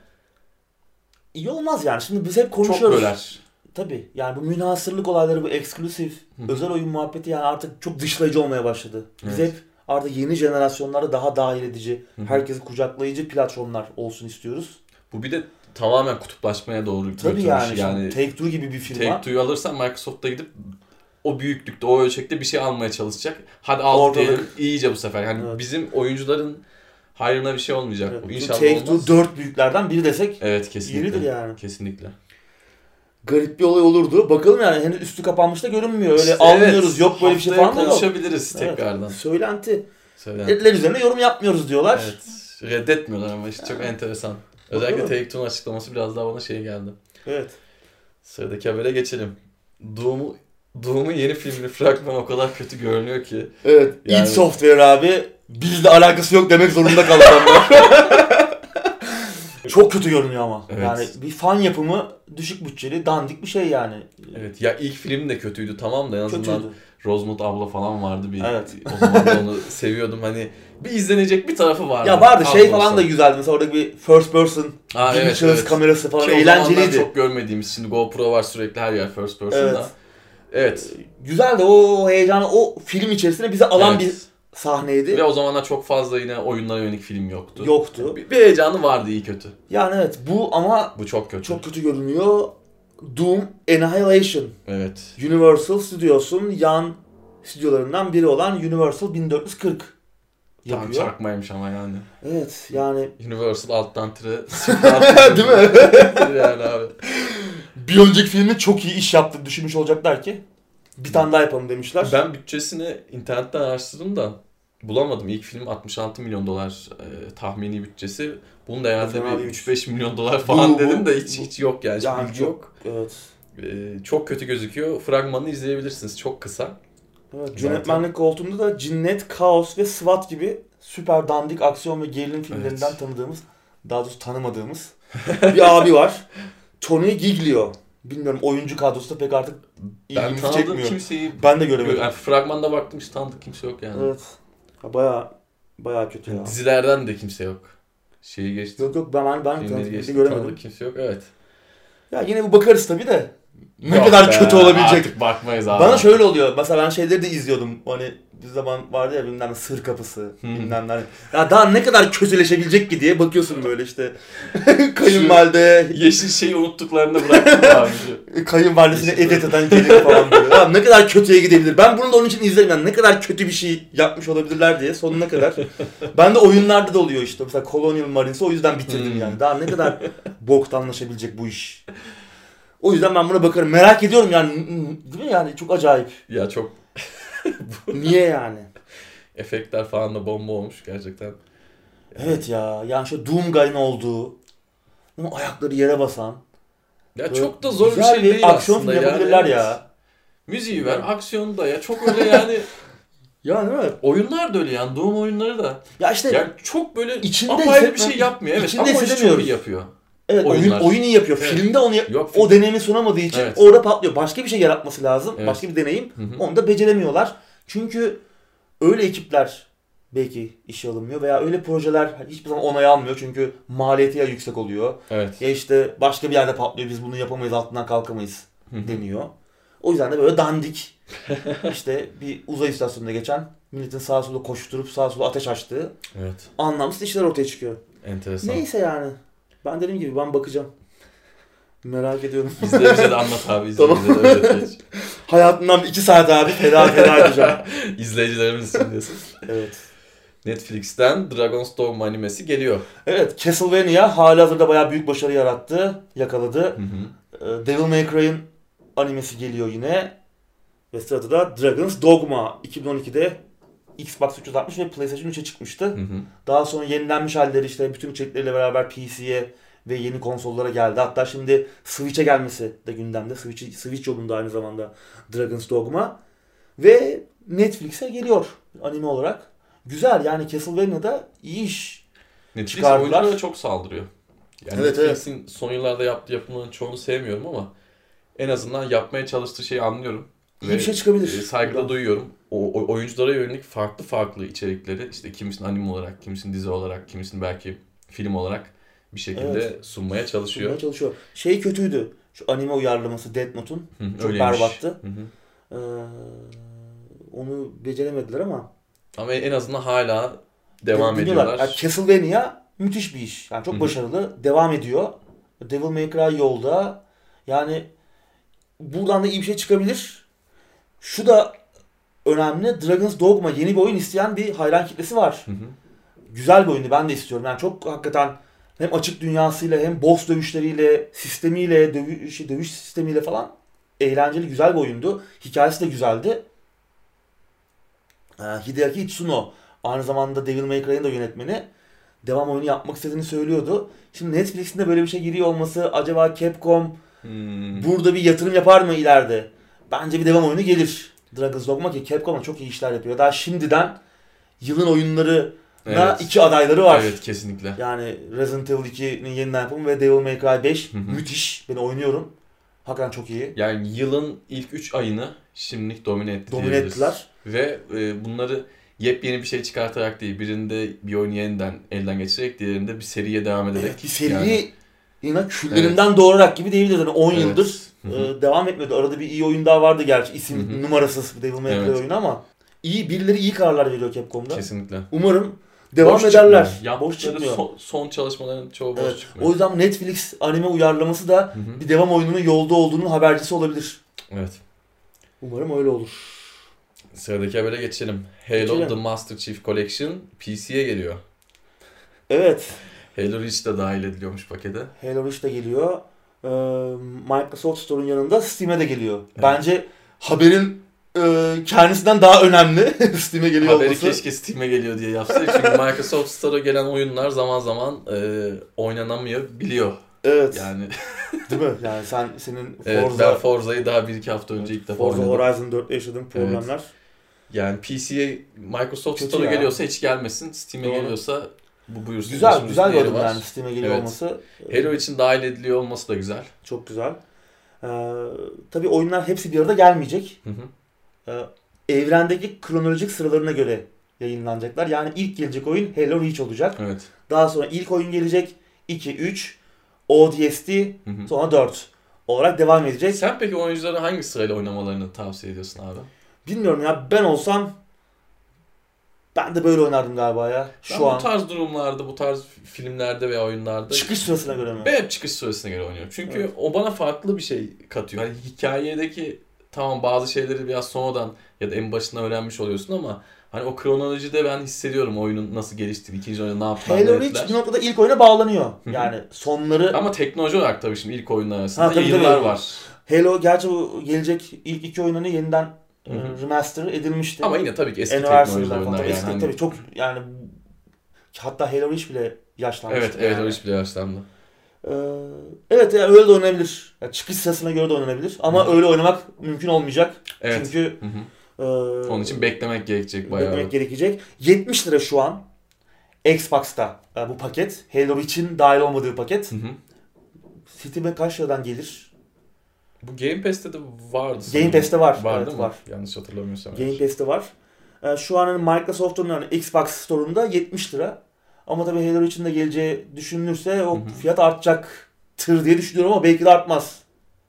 İyi olmaz yani. Şimdi biz hep çok konuşuyoruz. böler. Tabii yani bu münhasırlık olayları bu eksklusif özel oyun muhabbeti yani artık çok dışlayıcı olmaya başladı. Biz Evet. hep artık yeni jenerasyonlara daha dahil edici, herkesi kucaklayıcı platformlar olsun istiyoruz. Bu bir de tamamen kutuplaşmaya doğru Tabii götürmüş. yani, yani Take-Two gibi bir firma Take-Two'yu alırsan Microsoft'ta gidip o büyüklükte, o ölçekte bir şey almaya çalışacak. Hadi al Ortalık- diyelim iyice bu sefer. Yani Evet. bizim oyuncuların hayrına bir şey olmayacak. Evet, bu inşallah Take-Two olmaz. dört büyüklerden biri desek Evet kesinlikle. yeridir yani. Kesinlikle. Garip bir olay olurdu. Bakalım yani henüz üstü kapanmış da görünmüyor. Öyle İşte almıyoruz evet, yok böyle bir şey falan da yok. konuşabiliriz Evet, tekrardan. Söylenti. Söylen. Dediler üzerine yorum yapmıyoruz diyorlar. Evet. Reddetmiyorlar ama işte çok enteresan. Özellikle. Take-Two'nun açıklaması biraz daha bana şey geldi. Evet. Sıradaki habere geçelim. Doom'u Doom'un yeni filminin fragmanı o kadar kötü görünüyor ki. Evet. Yani- id Software abi bizle alakası yok demek zorunda kaldı. Çok kötü görünüyor ama. Evet. Yani bir fan yapımı düşük bütçeli dandik bir şey yani. Evet ya ilk film de kötüydü tamam da en azından Kötüydü. Rosemont abla falan vardı bir. Evet. O zaman da onu seviyordum. Hani bir izlenecek bir tarafı vardı. Ya vardı şey olsa. falan da güzeldi. Mesela orada bir first person Ha, birinci evet, evet. kamerası falan Ki o zamanlar eğlenceliydi. çok görmediğimiz. Şimdi GoPro var sürekli her yer first person Evet. da. Evet. Güzeldi o heyecanı o film içerisine bizi alan evet. bir sahneydi. Ve o zamanlar çok fazla yine oyunlara yönelik film yoktu. Yoktu. Bir, bir heyecanı vardı iyi kötü. Yani evet bu ama Bu çok kötü. çok kötü görünüyor. Doom Annihilation. Evet. Universal Studios'un yan stüdyolarından biri olan Universal 1440 Tam yapıyor. çakmaymış ama yani. Evet yani Universal alttan tire. Değil mi? yani abi. bir önceki filmi çok iyi iş yaptı düşünmüş olacaklar ki bir tane daha yapalım demişler. Ben bütçesini internetten araştırdım da bulamadım. İlk film 66 milyon dolar e, tahmini bütçesi. Bunun da bir değilmiş. 3-5 milyon dolar falan Bu- dedim de hiç bu- hiç yok yani. Yani çok- yok. Evet. E, çok kötü gözüküyor. Fragmanını izleyebilirsiniz. Çok kısa. Evet, yönetmenlik koltuğunda da Cinnet, Kaos ve SWAT gibi süper dandik aksiyon ve gerilim filmlerinden Evet. tanıdığımız, daha doğrusu tanımadığımız bir abi var. Tony Giglio. Bilmiyorum oyuncu kadrosu pek artık tanıdığım çekmiyor. kimseyi Ben de göremedim. yani fragmanda baktım hiç tanıdık kimse yok yani. Evet. Ha, baya baya kötü ya. Dizilerden de kimse yok. Şeyi geçti. Yok yok ben ben, ben tanıdık göremedim. Tanıdık kimse yok. Evet. Ya yine bu bakarız tabii de. Ne Yok kadar be, kötü olabilecek. Artık bakmayız abi. Bana şöyle oluyor. Mesela ben şeyleri de izliyordum. Hani bir zaman vardı ya bilmem sır kapısı Hmm. bilmem ne. Ya daha ne kadar kötüleşebilecek ki diye bakıyorsun böyle işte. Kayınvalide, Yeşil şeyi unuttuklarını bıraktım abi. kayınvalidesine edit eden gelin falan böyle. Ya ne kadar kötüye gidebilir. Ben bunu da onun için izlerim yani ne kadar kötü bir şey yapmış olabilirler diye sonuna kadar. ben de oyunlarda da oluyor işte. Mesela Colonial Marines'i o yüzden bitirdim Hmm. yani. Daha ne kadar boktanlaşabilecek bu iş. O yüzden ben buna bakarım. Merak ediyorum yani. Değil mi yani? Çok acayip. Ya çok Niye yani? efektler falan da bomba olmuş gerçekten. Evet ya. Yani şu Doomguy'ın olduğu. Ama ayakları yere basan. Ya Böyle çok da zor bir şey değil aksiyon aslında yani. yapabilirler Evet. ya. Müziği ver, aksiyonu da ya. Çok öyle yani Ya değil mi? oyunlar da öyle yani. Doom oyunları da. Ya işte Yani çok böyle İçinde apayrı bir şey yapmıyor. Evet içinde ama o işi çok iyi yapıyor. Evet oyun, oyunlar. oyun iyi yapıyor. Evet. Filmde onu yap- Yok o deneyimi sunamadığı için Evet. orada patlıyor. Başka bir şey yaratması lazım. Evet. Başka bir deneyim. Hı hı. Onu da beceremiyorlar. Çünkü öyle ekipler belki işe alınmıyor veya öyle projeler hiçbir zaman onay almıyor çünkü maliyeti ya yüksek oluyor Evet. ya işte başka bir yerde patlıyor biz bunu yapamayız altından kalkamayız Hı hı. deniyor. O yüzden de böyle dandik işte bir uzay istasyonunda geçen milletin sağa sola koşturup sağa sola ateş açtığı Evet. anlamsız işler ortaya çıkıyor. Enteresan. Neyse yani. Ben dediğim gibi ben bakacağım. Merak ediyorum. İzleyicize de anlat abi. Tamam. İzleyicize de bir iki saat abi feda feda edeceğim. İzleyicilerimiz için diyorsun. Evet. Netflix'ten Dragon's Dogma animesi geliyor. Evet Castlevania hali hazırda bayağı büyük başarı yarattı. Yakaladı. Hı hı. Ee, Devil May Cry'ın animesi geliyor yine. Ve sırada da Dragon's Dogma 2012'de Xbox 360 ve PlayStation 3'e çıkmıştı. Hı hı. Daha sonra yenilenmiş halleri işte bütün içerikleriyle beraber PC'ye ve yeni konsollara geldi. Hatta şimdi Switch'e gelmesi de gündemde. Switch, Switch yolunda aynı zamanda Dragon's Dogma. Ve Netflix'e geliyor anime olarak. Güzel yani Castlevania'da iyi iş. Netflix Çıkardılar. oyunculara çok saldırıyor. Yani Evet, Netflix'in son yıllarda yaptığı yapımların çoğunu sevmiyorum ama en azından yapmaya çalıştığı şeyi anlıyorum. İyi bir şey çıkabilir. e, Saygı da Buradan. duyuyorum. O, o- oyunculara yönelik farklı farklı içerikleri işte kimisinin anime olarak, kimisinin dizi olarak, kimisinin belki film olarak bir şekilde Evet. sunmaya çalışıyor. Sunmaya çalışıyor. Şey kötüydü. Şu anime uyarlaması Death Note'un. Çok öyleymiş. berbattı. Hı hı. Ee, onu beceremediler ama Ama en azından hala devam Dinliyorlar. ediyorlar. Yani Castlevania müthiş bir iş. Yani çok Hı hı. başarılı. Devam ediyor. Devil May Cry yolda. Yani buradan da iyi bir şey çıkabilir. Şu da önemli. Dragon's Dogma yeni bir oyun isteyen bir hayran kitlesi var. Hı hı. Güzel bir oyunu ben de istiyorum. Yani çok hakikaten hem açık dünyasıyla hem boss dövüşleriyle, sistemiyle, dövüş, dövüş sistemiyle falan eğlenceli güzel bir oyundu. Hikayesi de güzeldi. Ee, Hideaki Itsuno aynı zamanda Devil May Cry'ın da yönetmeni devam oyunu yapmak istediğini söylüyordu. Şimdi Netflix'in de böyle bir şey giriyor olması acaba Capcom Hmm. burada bir yatırım yapar mı ileride? Bence bir devam oyunu gelir. Dragon's Dogma ki Capcom çok iyi işler yapıyor. Daha şimdiden yılın oyunları Evet. iki adayları var. Evet kesinlikle. Yani Resident Evil 2'nin yeniden yapımı ve Devil May Cry 5 Hı hı. müthiş. Ben oynuyorum. Hakikaten çok iyi. Yani yılın ilk 3 ayını şimdilik domine etti Domine ettiler. Ve e, bunları yepyeni bir şey çıkartarak değil, birinde bir oyunu yeniden elden geçirerek, diğerinde bir seriye devam ederek. Evet, bir seriyi yani- yine küllerinden doğurarak gibi diyebiliriz. Yani 10 Evet. yıldır e, devam etmiyordu. Arada bir iyi oyun daha vardı gerçi. İsim Hı hı. numarasız bir Devil May Cry Evet. oyunu ama iyi birileri iyi kararlar veriyor Capcom'da. Kesinlikle. Umarım devam Boş ederler. çıkmıyor. Boş Yaptıkları çıkmıyor. Son, son çalışmaların çoğu boş Evet. çıkmıyor. O yüzden Netflix anime uyarlaması da Hı hı. bir devam oyununun yolda olduğunun habercisi olabilir. Evet. Umarım öyle olur. Sıradaki habere geçelim. Halo Geçelim. The Master Chief Collection PC'ye geliyor. Evet. Halo Reach de dahil ediliyormuş pakete. Halo Reach de geliyor. Ee, Microsoft Store'un yanında Steam'e de geliyor. Evet. Bence haberin e, kendisinden daha önemli Steam'e geliyor Haberi olması. keşke Steam'e geliyor diye yapsaydı. Çünkü Microsoft Store'a gelen oyunlar zaman zaman e, oynanamıyor biliyor. Evet. Yani Değil mi? Yani sen senin evet, Forza, ben Forza'yı daha bir iki hafta önce ilk defa Forza oynadım. Horizon 4'te yaşadığın problemler. Yani PC'ye Microsoft Kötü Store'a ya. geliyorsa hiç gelmesin. Steam'e geliyorsa bu buyursun. Güzel, güzel gördüm yani Steam'e geliyor Evet. olması. Halo için dahil ediliyor olması da güzel. Çok güzel. Ee, tabii oyunlar hepsi bir arada gelmeyecek. Hı hı. Ee, evrendeki kronolojik sıralarına göre yayınlanacaklar. Yani ilk gelecek oyun Halo Reach olacak. Evet. Daha sonra ilk oyun gelecek. 2, 3, ODST, Hı hı. sonra 4 olarak devam edecek. Sen peki oyunculara hangi sırayla oynamalarını tavsiye ediyorsun abi? Bilmiyorum ya ben olsam Ben de böyle oynardım galiba ya. Ben Şu bu an. tarz durumlarda, bu tarz filmlerde veya oyunlarda Çıkış sırasına göre mi? ben hep çıkış süresine göre oynuyorum. Çünkü Evet. o bana farklı bir şey katıyor. Hani hikayedeki tamam bazı şeyleri biraz sonradan ya da en başında öğrenmiş oluyorsun ama hani o kronolojide ben hissediyorum oyunun nasıl geliştiğini, ikinci oyunda ne yaptılar, ne Halo. Reach bir noktada ilk oyuna bağlanıyor. Yani sonları Ama teknoloji olarak tabii şimdi ilk oyunlar arasında Ha, tabii, yıllar tabii. var. Halo gerçi bu gelecek ilk iki oyununu yeniden Hı hı. e, remaster edilmişti. Ama yine tabii ki eski Anniversary'ler teknoloji falan. oyunlar Tabii, yani. eski, tabii çok yani hatta Halo Reach bile yaşlanmış. Evet, evet o iş bile yaşlandı. Ee, evet yani öyle de oynanabilir. Yani çıkış sırasına göre de oynanabilir. Ama öyle oynamak mümkün olmayacak. Evet. Çünkü Hı hı. e, Onun için beklemek gerekecek bayağı. beklemek gerekecek. 70 lira şu an Xbox'ta e, bu paket. Halo Reach'in dahil olmadığı paket. Hı hı. Steam'e kaç liradan gelir? Bu Game Pass'te de vardı. Game. Pass'te var. Var evet, var. Yanlış hatırlamıyorsam. Game eğer. Pass'te var. E, şu an hani Microsoft'un yani Xbox Store'unda 70 lira. Ama tabii Halo Reach'in de geleceği düşünülürse o fiyat artacaktır diye düşünüyorum ama belki de artmaz.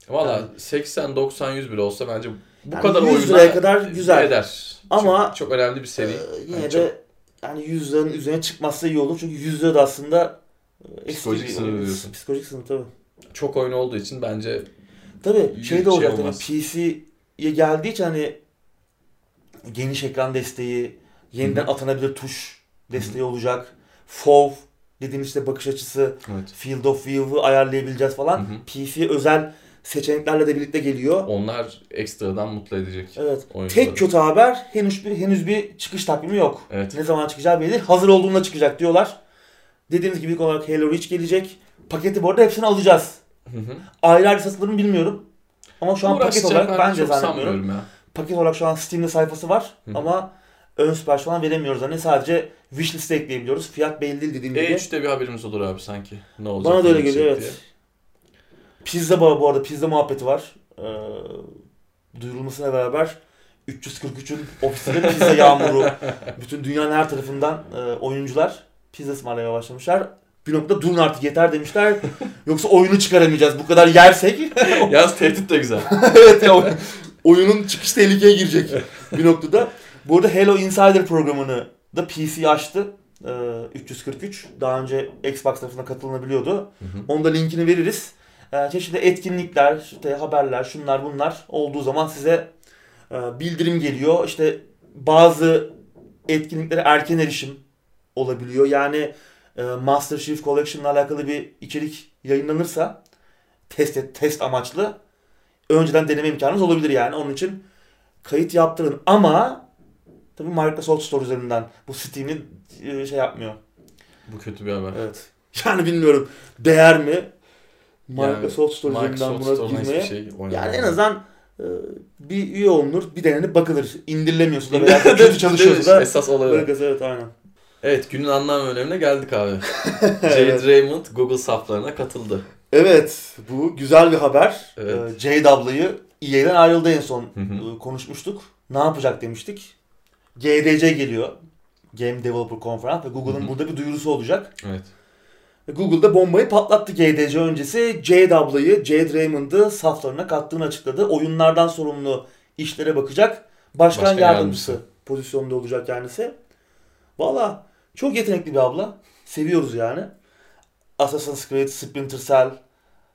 Valla Yani- 80 90 100 bile olsa bence bu Yani kadar 100 oyuna liraya kadar güzel. eder. Ama- çok, çok önemli bir seri. Ee, yine Yani de yani 100 liranın üzerine çıkmazsa iyi olur. Çünkü 100 lira da aslında e, Psikolojik sınır diyorsun. Psikolojik sınır tabii. Çok oyun olduğu için bence Tabii şey de şey olacak tabii olmaz. PC'ye geldiği için hani geniş ekran desteği, yeniden Hı atanabilir tuş desteği olacak. FOV dediğimiz işte bakış açısı, evet. Field of View'u ayarlayabileceğiz falan. Hı hı. PC özel seçeneklerle de birlikte geliyor. onlar ekstradan mutlu edecek Evet. oyuncuları. Tek kötü haber henüz bir henüz bir çıkış takvimi yok. Evet. Ne zaman çıkacağı belli değil. Hazır olduğunda çıkacak diyorlar. Dediğimiz gibi ilk olarak Halo Reach gelecek. Paketi bu arada hepsini alacağız. Hı hı. Ayrı ayrı satılır mı bilmiyorum. Ama şu an paket olarak zannetmiyorum. sanmıyorum ya. Paket olarak şu an Steam'de sayfası var Hı hı. ama ön sipariş falan veremiyoruz. Hani sadece wishlist'e ekleyebiliyoruz. Fiyat belli değil dediğim gibi. E3'te bir haberimiz olur abi sanki. Ne olacak? Bana da öyle geliyor evet. Pizza bu, bu arada pizza muhabbeti var. Ee, duyurulmasıyla beraber 343'ün ofisinde pizza yağmuru. Bütün dünyanın her tarafından e, oyuncular pizza ısmarlamaya başlamışlar. Bir noktada durun artık yeter demişler. Yoksa oyunu çıkaramayacağız. Bu kadar yersek. Yalnız tehdit de güzel. evet ya oy- oyunun çıkış tehlikeye girecek bir noktada. Bu arada Halo Insider programını da PC açtı. Ee, 343. Daha önce Xbox tarafından katılınabiliyordu. Hı hı. Onun da linkini veririz. Ee, çeşitli etkinlikler, işte haberler, şunlar bunlar olduğu zaman size e, bildirim geliyor. İşte bazı etkinliklere erken erişim olabiliyor. Yani Master Chief Collection ile alakalı bir içerik yayınlanırsa test test amaçlı önceden deneme imkanınız olabilir yani. Onun için kayıt yaptırın ama tabii Microsoft Store üzerinden bu Steam'i e, şey yapmıyor. Bu kötü bir haber. Evet. Yani bilmiyorum değer mi Yani Microsoft Store üzerinden buna girmeye. şey. Yani en azından e, bir üye olunur, bir denenip bakılır. İndirilemiyorsa da veya kötü çalışıyorsa da Esas olay bırakırız evet aynen. Evet günün anlam önemine geldik abi. Jade Raymond Google saflarına katıldı. Evet, bu güzel bir haber. Evet. Ee, JW'yı EA'den ayrıldı en son Hı hı. e, konuşmuştuk. Ne yapacak demiştik. GDC geliyor. Game Developer Conference ve Google'ın burada bir duyurusu olacak. Evet. Ve Google'da bombayı patlattı GDC öncesi. JW'yı, Jade Raymond'ı saflarına kattığını açıkladı. Oyunlardan sorumlu işlere bakacak. Başkan, Başkan yardımcısı, yardımcısı. pozisyonda olacak kendisi. Valla çok yetenekli bir abla. Seviyoruz yani. Assassin's Creed, Splinter Cell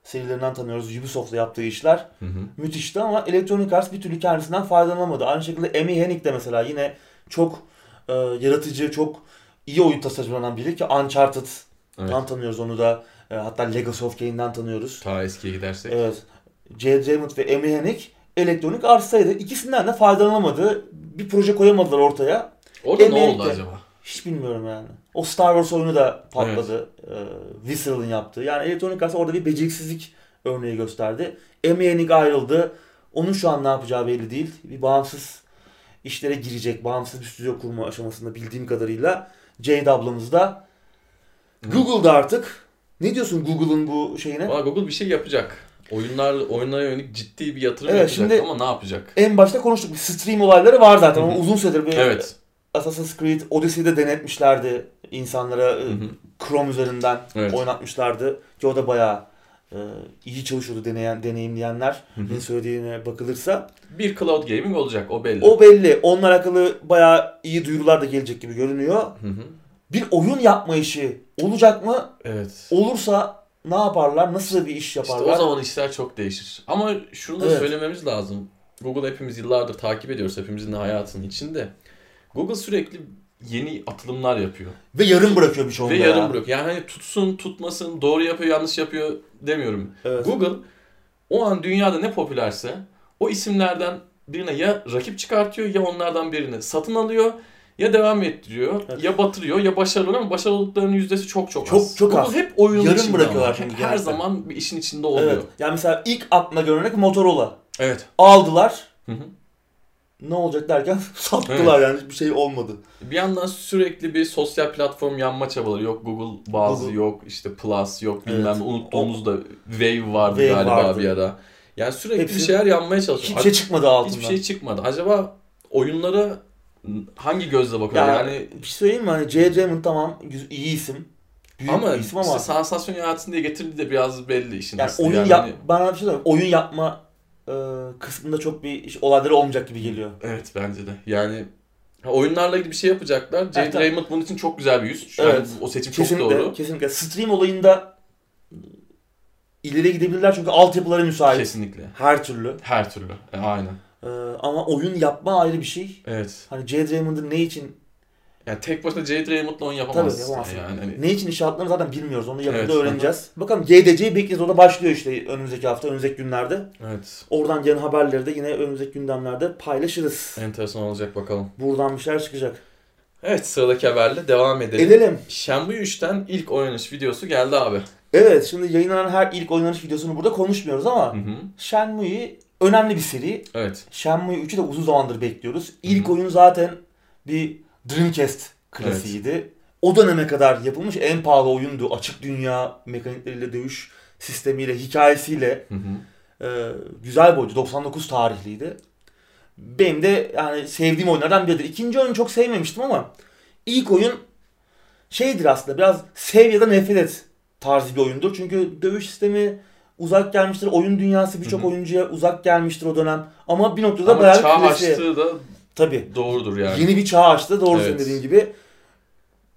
serilerinden tanıyoruz. Ubisoft'la yaptığı işler. Hı hı. Müthişti ama Electronic Arts bir türlü kendisinden faydalanamadı. Aynı şekilde Amy Hennig de mesela yine çok e, yaratıcı, çok iyi oyun tasarımlanan biri ki Uncharted'dan Evet. tanıyoruz onu da. E, hatta Legacy of Kain'den tanıyoruz. Ta eskiye gidersek. Evet. J.J. Raymond ve Amy Hennig Electronic Arts'taydı. İkisinden de faydalanamadı. Bir proje koyamadılar ortaya. Orada ne Emeğilikte. oldu acaba? Hiç bilmiyorum yani. O Star Wars oyunu da patladı. Ee, Visceral'ın yaptığı. Yani Electronic Arts orada bir beceriksizlik örneği gösterdi. Amy Hennig ayrıldı. Onun şu an ne yapacağı belli değil. Bir bağımsız işlere girecek. Bağımsız bir stüdyo kurma aşamasında bildiğim kadarıyla. Jade ablamız da. Google'da artık. Ne diyorsun Google'ın bu şeyine? Valla Google bir şey yapacak. Oyunlar, oyunlara yönelik ciddi bir yatırım Evet, yapacak şimdi- ama ne yapacak? En başta konuştuk. Bir stream olayları var zaten. Hı hı. Ama uzun süredir bir Evet. Assassin's Creed Odyssey'de denetmişlerdi insanlara. Hı hı. Chrome üzerinden Evet. oynatmışlardı. Ki o da bayağı e, iyi çalışıyordu deneyen deneyimleyenler hı. söylediğine bakılırsa. Bir cloud gaming olacak o belli. O belli. Onunla alakalı bayağı iyi duyurular da gelecek gibi görünüyor. Hı hı. Bir oyun yapma işi olacak mı? Evet. Olursa ne yaparlar? Nasıl bir iş İşte yaparlar? o zaman işler çok değişir. Ama şunu da Evet. söylememiz lazım. Google hepimiz yıllardır takip ediyoruz. Hepimizin hayatının içinde. Google sürekli yeni atılımlar yapıyor. Ve yarım bırakıyor birçoğunu Ve da yarım ya. bırakıyor. Yani hani tutsun, tutmasın, doğru yapıyor, yanlış yapıyor demiyorum. Evet. Google o an dünyada ne popülerse o isimlerden birine ya rakip çıkartıyor ya onlardan birini satın alıyor ya devam ettiriyor Evet. ya batırıyor ya başarılı ama başarılı olduklarının yüzdesi çok çok, Çok- az. çok Google az. hep oyunun Yarım içinde bırakıyorlar çünkü Her zaman bir işin içinde oluyor. Evet. Yani mesela ilk gelen örnek Motorola. Evet. Aldılar. Hı hı. Ne olacak derken sattılar yani hiçbir şey olmadı. Bir yandan sürekli bir sosyal platform yanma çabaları. Yok Google bazı Google. yok işte Plus yok bilmem Evet. Unuttuğumuz da Wave vardı Wave galiba vardı. bir ara. Yani sürekli Hepsi- bir şeyler yanmaya çalışıyor. Hiçbir şey çıkmadı altından. Hiçbir şey çıkmadı. Acaba oyunlara hangi gözle bakıyor? Ya, Yani bir şey söyleyeyim mi? Hani J. Raymond tamam iyi isim. Büyük ama, isim ama işte sansasyon yaratsın diye getirdiği de biraz belli işin yani oyun Yani yap hani- bana bir şey söyleyeyim. Oyun yapma kısmında çok bir olayları olmayacak gibi geliyor. Evet bence de. Yani oyunlarla ilgili bir şey yapacaklar. Jade Evet. Raymond bunun için çok güzel bir yüz. Şu an Evet. o seçim çok Kesinlikle, doğru. kesinlikle. Stream olayında ileri gidebilirler çünkü altyapıları müsait. Kesinlikle. Her türlü. Her türlü. E, aynen. E, ama oyun yapma ayrı bir şey. Evet. Hani Jade Raymond'ın ne için Yani tek başına Jade Raymond'la oyun yapamazsın. Tabii, yapamazsın. Yani hani ne için iş aldıklarını zaten bilmiyoruz. Onu yakında Evet, öğreneceğiz. Bakalım GDC'yi bekleyeceğiz. O da başlıyor işte önümüzdeki hafta, önümüzdeki günlerde. evet. Oradan gelen haberleri de yine önümüzdeki gündemlerde paylaşırız. Enteresan olacak bakalım. Buradan bir şeyler çıkacak. Evet sıradaki haberle devam edelim. Edelim. Shenmue 3'ten ilk oynanış videosu geldi abi. Evet şimdi yayınlanan her ilk oynanış videosunu burada konuşmuyoruz ama Hı hı. Shenmue önemli bir seri. Evet. Shenmue 3'ü de uzun zamandır bekliyoruz. İlk Hı hı. oyun zaten bir Dreamcast klasiğiydi. O döneme kadar yapılmış en pahalı oyundu. Açık dünya mekanikleriyle, dövüş sistemiyle, hikayesiyle. Hı hı. Ee, güzel bir oyuncu. 99 tarihliydi. Benim de yani sevdiğim oyunlardan biridir. İkinci oyunu çok sevmemiştim ama ilk oyun şeydir aslında biraz sev ya da nefret et tarzı bir oyundur. Çünkü dövüş sistemi uzak gelmiştir. Oyun dünyası birçok oyuncuya uzak gelmiştir o dönem. Ama bir noktada Ama bayağı çağ klasiğe- açtığı da Tabii. doğrudur yani. Yeni bir çağ açtı. Doğru Evet. senin dediğin gibi.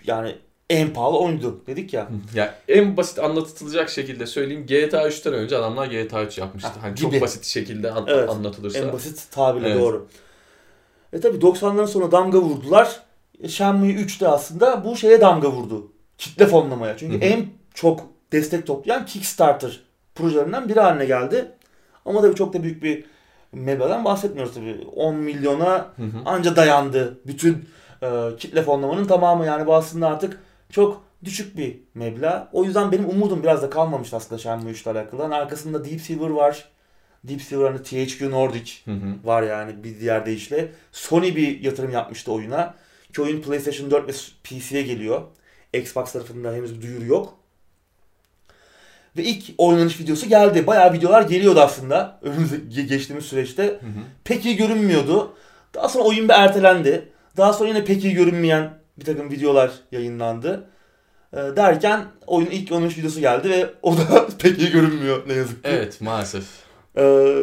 Yani en pahalı oyundu dedik ya. Ya en basit anlatılacak şekilde söyleyeyim. GTA 3'ten önce adamlar GTA 3 yapmıştı. Ha, hani gibi. çok basit şekilde an- Evet. anlatılırsa. En basit tabirle Evet. doğru. E tabi 90'ların sonra damga vurdular. E, Shenmue 3'te aslında bu şeye damga vurdu. Kitle fonlamaya. Çünkü Hı hı. en çok destek toplayan Kickstarter projelerinden biri haline geldi. Ama tabii çok da büyük bir meblağdan bahsetmiyoruz tabii. 10 milyona Hı hı. anca dayandı bütün e, kitle fonlamanın tamamı. Yani bu aslında artık çok düşük bir meblağ. O yüzden benim umudum biraz da kalmamış aslında Shenmue 3 ile alakalı. Hani arkasında Deep Silver var. Deep Silver hani THQ Nordic Hı hı. var yani bir diğer deyişle. Sony bir yatırım yapmıştı oyuna. Ki oyun PlayStation 4 ve PC'ye geliyor. Xbox tarafında henüz bir duyuru yok. Ve ilk oynanış videosu geldi. Bayağı videolar geliyordu aslında. Önümüzdeki geçtiğimiz süreçte. Hı hı. Pek iyi görünmüyordu. Daha sonra oyun bir ertelendi. Daha sonra yine pek iyi görünmeyen bir takım videolar yayınlandı. Ee, derken oyunun ilk oynanış videosu geldi ve o da pek iyi görünmüyor ne yazık ki. Evet maalesef. Ee,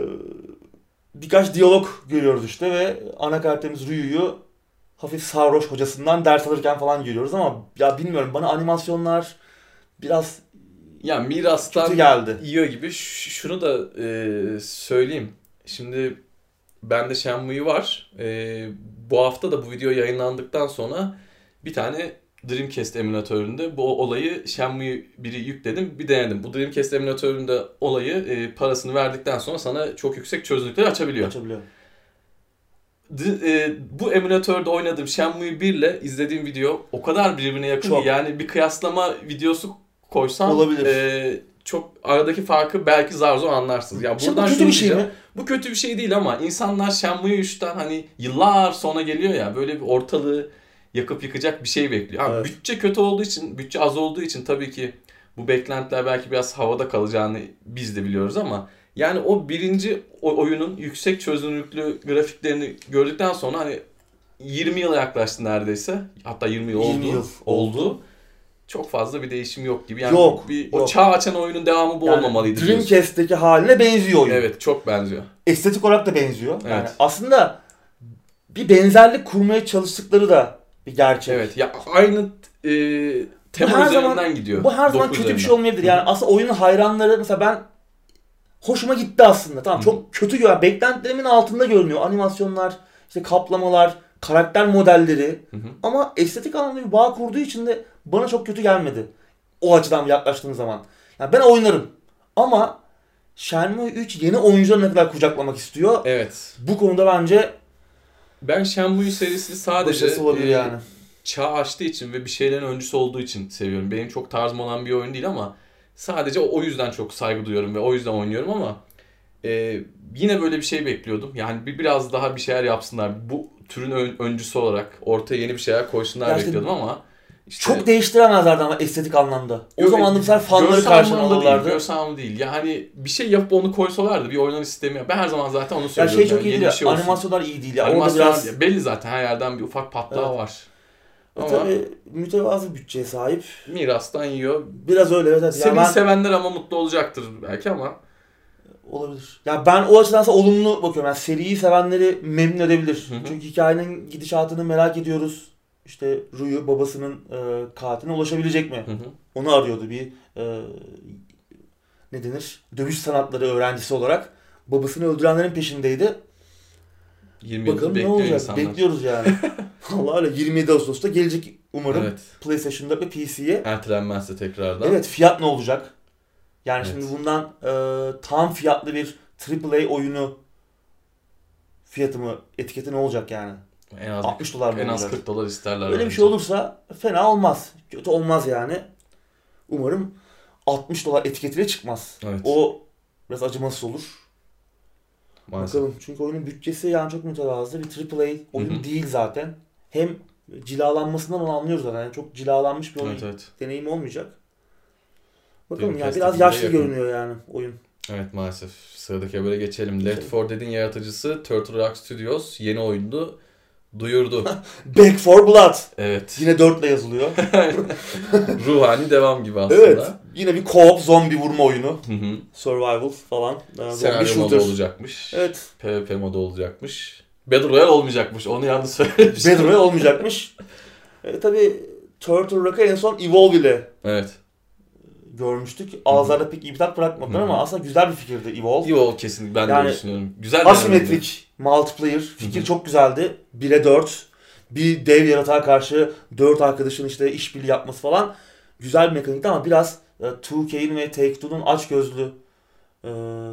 birkaç diyalog görüyoruz işte ve ana karakterimiz Ryu'yu hafif sarhoş hocasından ders alırken falan görüyoruz ama ya bilmiyorum bana animasyonlar biraz Ya mirastan kötü geldi. yiyor gibi. Ş- şunu da e, söyleyeyim. Şimdi bende Shenmue var. E, bu hafta da bu video yayınlandıktan sonra bir tane Dreamcast emülatöründe bu olayı Shenmue 1'i yükledim bir denedim. Bu Dreamcast emülatöründe olayı e, parasını verdikten sonra sana çok yüksek çözünürlükleri açabiliyor. Açabiliyor. D- e, bu emülatörde oynadığım Shenmue 1 ile izlediğim video o kadar birbirine yakın Çok. yani bir kıyaslama videosu koysam Olabilir. e, çok aradaki farkı belki zar zor anlarsınız. Ya bu buradan kötü şunu bir şey mi? Bu kötü bir şey değil ama insanlar Shenmue 3'ten hani yıllar sonra geliyor ya böyle bir ortalığı yakıp yıkacak bir şey bekliyor. Ha, Evet. Bütçe kötü olduğu için, bütçe az olduğu için tabii ki bu beklentiler belki biraz havada kalacağını biz de biliyoruz ama yani o birinci oyunun yüksek çözünürlüklü grafiklerini gördükten sonra hani 20 yıla yaklaştı neredeyse. Hatta 20 yıl 20 oldu. yıl oldu. Çok fazla bir değişim yok gibi. Yani Yok, Bir, O yok. çağ açan oyunun devamı bu Yani olmamalıydı diyorsun. Dreamcast'teki haline benziyor oyun. Evet çok benziyor. Estetik olarak da benziyor. Yani Evet. aslında bir benzerlik kurmaya çalıştıkları da bir gerçek. Evet ya aynı e, tema Bu her üzerinden zaman- gidiyor. Bu her zaman kötü bir şey üzerinden. olmayabilir. Yani aslında oyunun hayranları mesela ben hoşuma gitti aslında. Tamam çok kötü gör. Beklentilerimin altında görünüyor. Animasyonlar, işte kaplamalar, karakter modelleri. Ama estetik anlamda bir bağ kurduğu için de bana çok kötü gelmedi. O açıdan yaklaştığım zaman. Yani ben oynarım. Ama Shenmue 3 yeni oyuncuları ne kadar kucaklamak istiyor. Evet. Bu konuda bence Ben Shenmue serisi sadece olabilir e, yani. çağ açtığı için ve bir şeylerin öncüsü olduğu için seviyorum. Benim çok tarzım olan bir oyun değil ama sadece o yüzden çok saygı duyuyorum ve o yüzden oynuyorum ama e, yine böyle bir şey bekliyordum. Yani bir biraz daha bir şeyler yapsınlar. Bu türün ön- öncüsü olarak ortaya yeni bir şeyler koysunlar Ya bekliyordum ama işte Çok değiştiremezlerdi ama estetik anlamda. O Yok, zaman da bu fanları karşına anlamda değil, alırlardı. görsel anlamda değil. Yani bir şey yapıp onu koysalardı bir oynanış sistemi. Ben her zaman zaten onu Ya söylüyorum. şey çok yani iyi değil. şey olsun. Animasyonlar iyi değil ya. Orada Animasyon biraz belli zaten her yerden bir ufak patlağı Evet. var. e, Ama tabii mütevazı bütçeye sahip. mirastan yiyor. Biraz öyle evet. evet. Ya Seni ben, sevenler ama mutlu olacaktır belki ama olabilir. Ya ben o açıdan aslında olumlu bakıyorum. Yani seriyi sevenleri memnun edebilir. Hı hı. Çünkü hikayenin gidişatını merak ediyoruz. İşte Ruyu babasının e, katiline ulaşabilecek mi? Hı hı. Onu arıyordu bir e, ne denir? Dövüş sanatları öğrencisi olarak. Babasını öldürenlerin peşindeydi. 20 yıldır Bakalım ne olacak? insanlar. Bekliyoruz yani. Allah öyle 27 Ağustos'ta gelecek umarım Evet. PlayStation 4 ve PC'ye. Ertelenmezse tekrardan. Evet fiyat ne olacak? Yani Evet. şimdi bundan e, tam fiyatlı bir AAA oyunu fiyatı mı, etiketi ne olacak yani? En az 60 dolar mı en az olacak? 40 dolar isterler. Öyle bir şey olursa fena olmaz. Kötü olmaz yani. Umarım 60 dolar etiketiyle çıkmaz. Evet. O biraz acımasız olur. Maalesef. Bakalım. Çünkü oyunun bütçesi yani çok mütevazı. Bir AAA oyun değil zaten. Hem cilalanmasından onu anlıyoruz zaten. Yani çok cilalanmış bir oyun Evet evet. deneyim olmayacak. Bakalım mi? yani biraz yaşlı yakın. görünüyor yani oyun. Evet maalesef. Sıradaki böyle geçelim. Left Geçelim. 4 Dead'in yaratıcısı Turtle Rock Studios yeni oyunu duyurdu. Back for Blood. evet. Yine 4 ile yazılıyor. Ruhani devam gibi aslında. evet. Yine bir co-op zombi vurma oyunu. Hı hı. Survival falan. Zombi Senaryo modu olacakmış. Evet. PvP modu olacakmış. Battle Royale olmayacakmış. Onu yanlış söylemiş. Battle Royale olmayacakmış. E, tabii Turtle Rock'ı en son Evolve ile Evet. Görmüştük. Ağızlarda pek iyi bir tat bırakmadılar ama aslında güzel bir fikirdi Evolve. O kesin. Ben Yani de düşünüyorum. Güzel. Asimetrik multiplayer fikir çok güzeldi. 1'e 4. Bir dev yaratığa karşı 4 arkadaşın işte işbirliği yapması falan güzel bir mekanikti ama biraz e, 2K'in ve Take-Two'nun açgözlü e,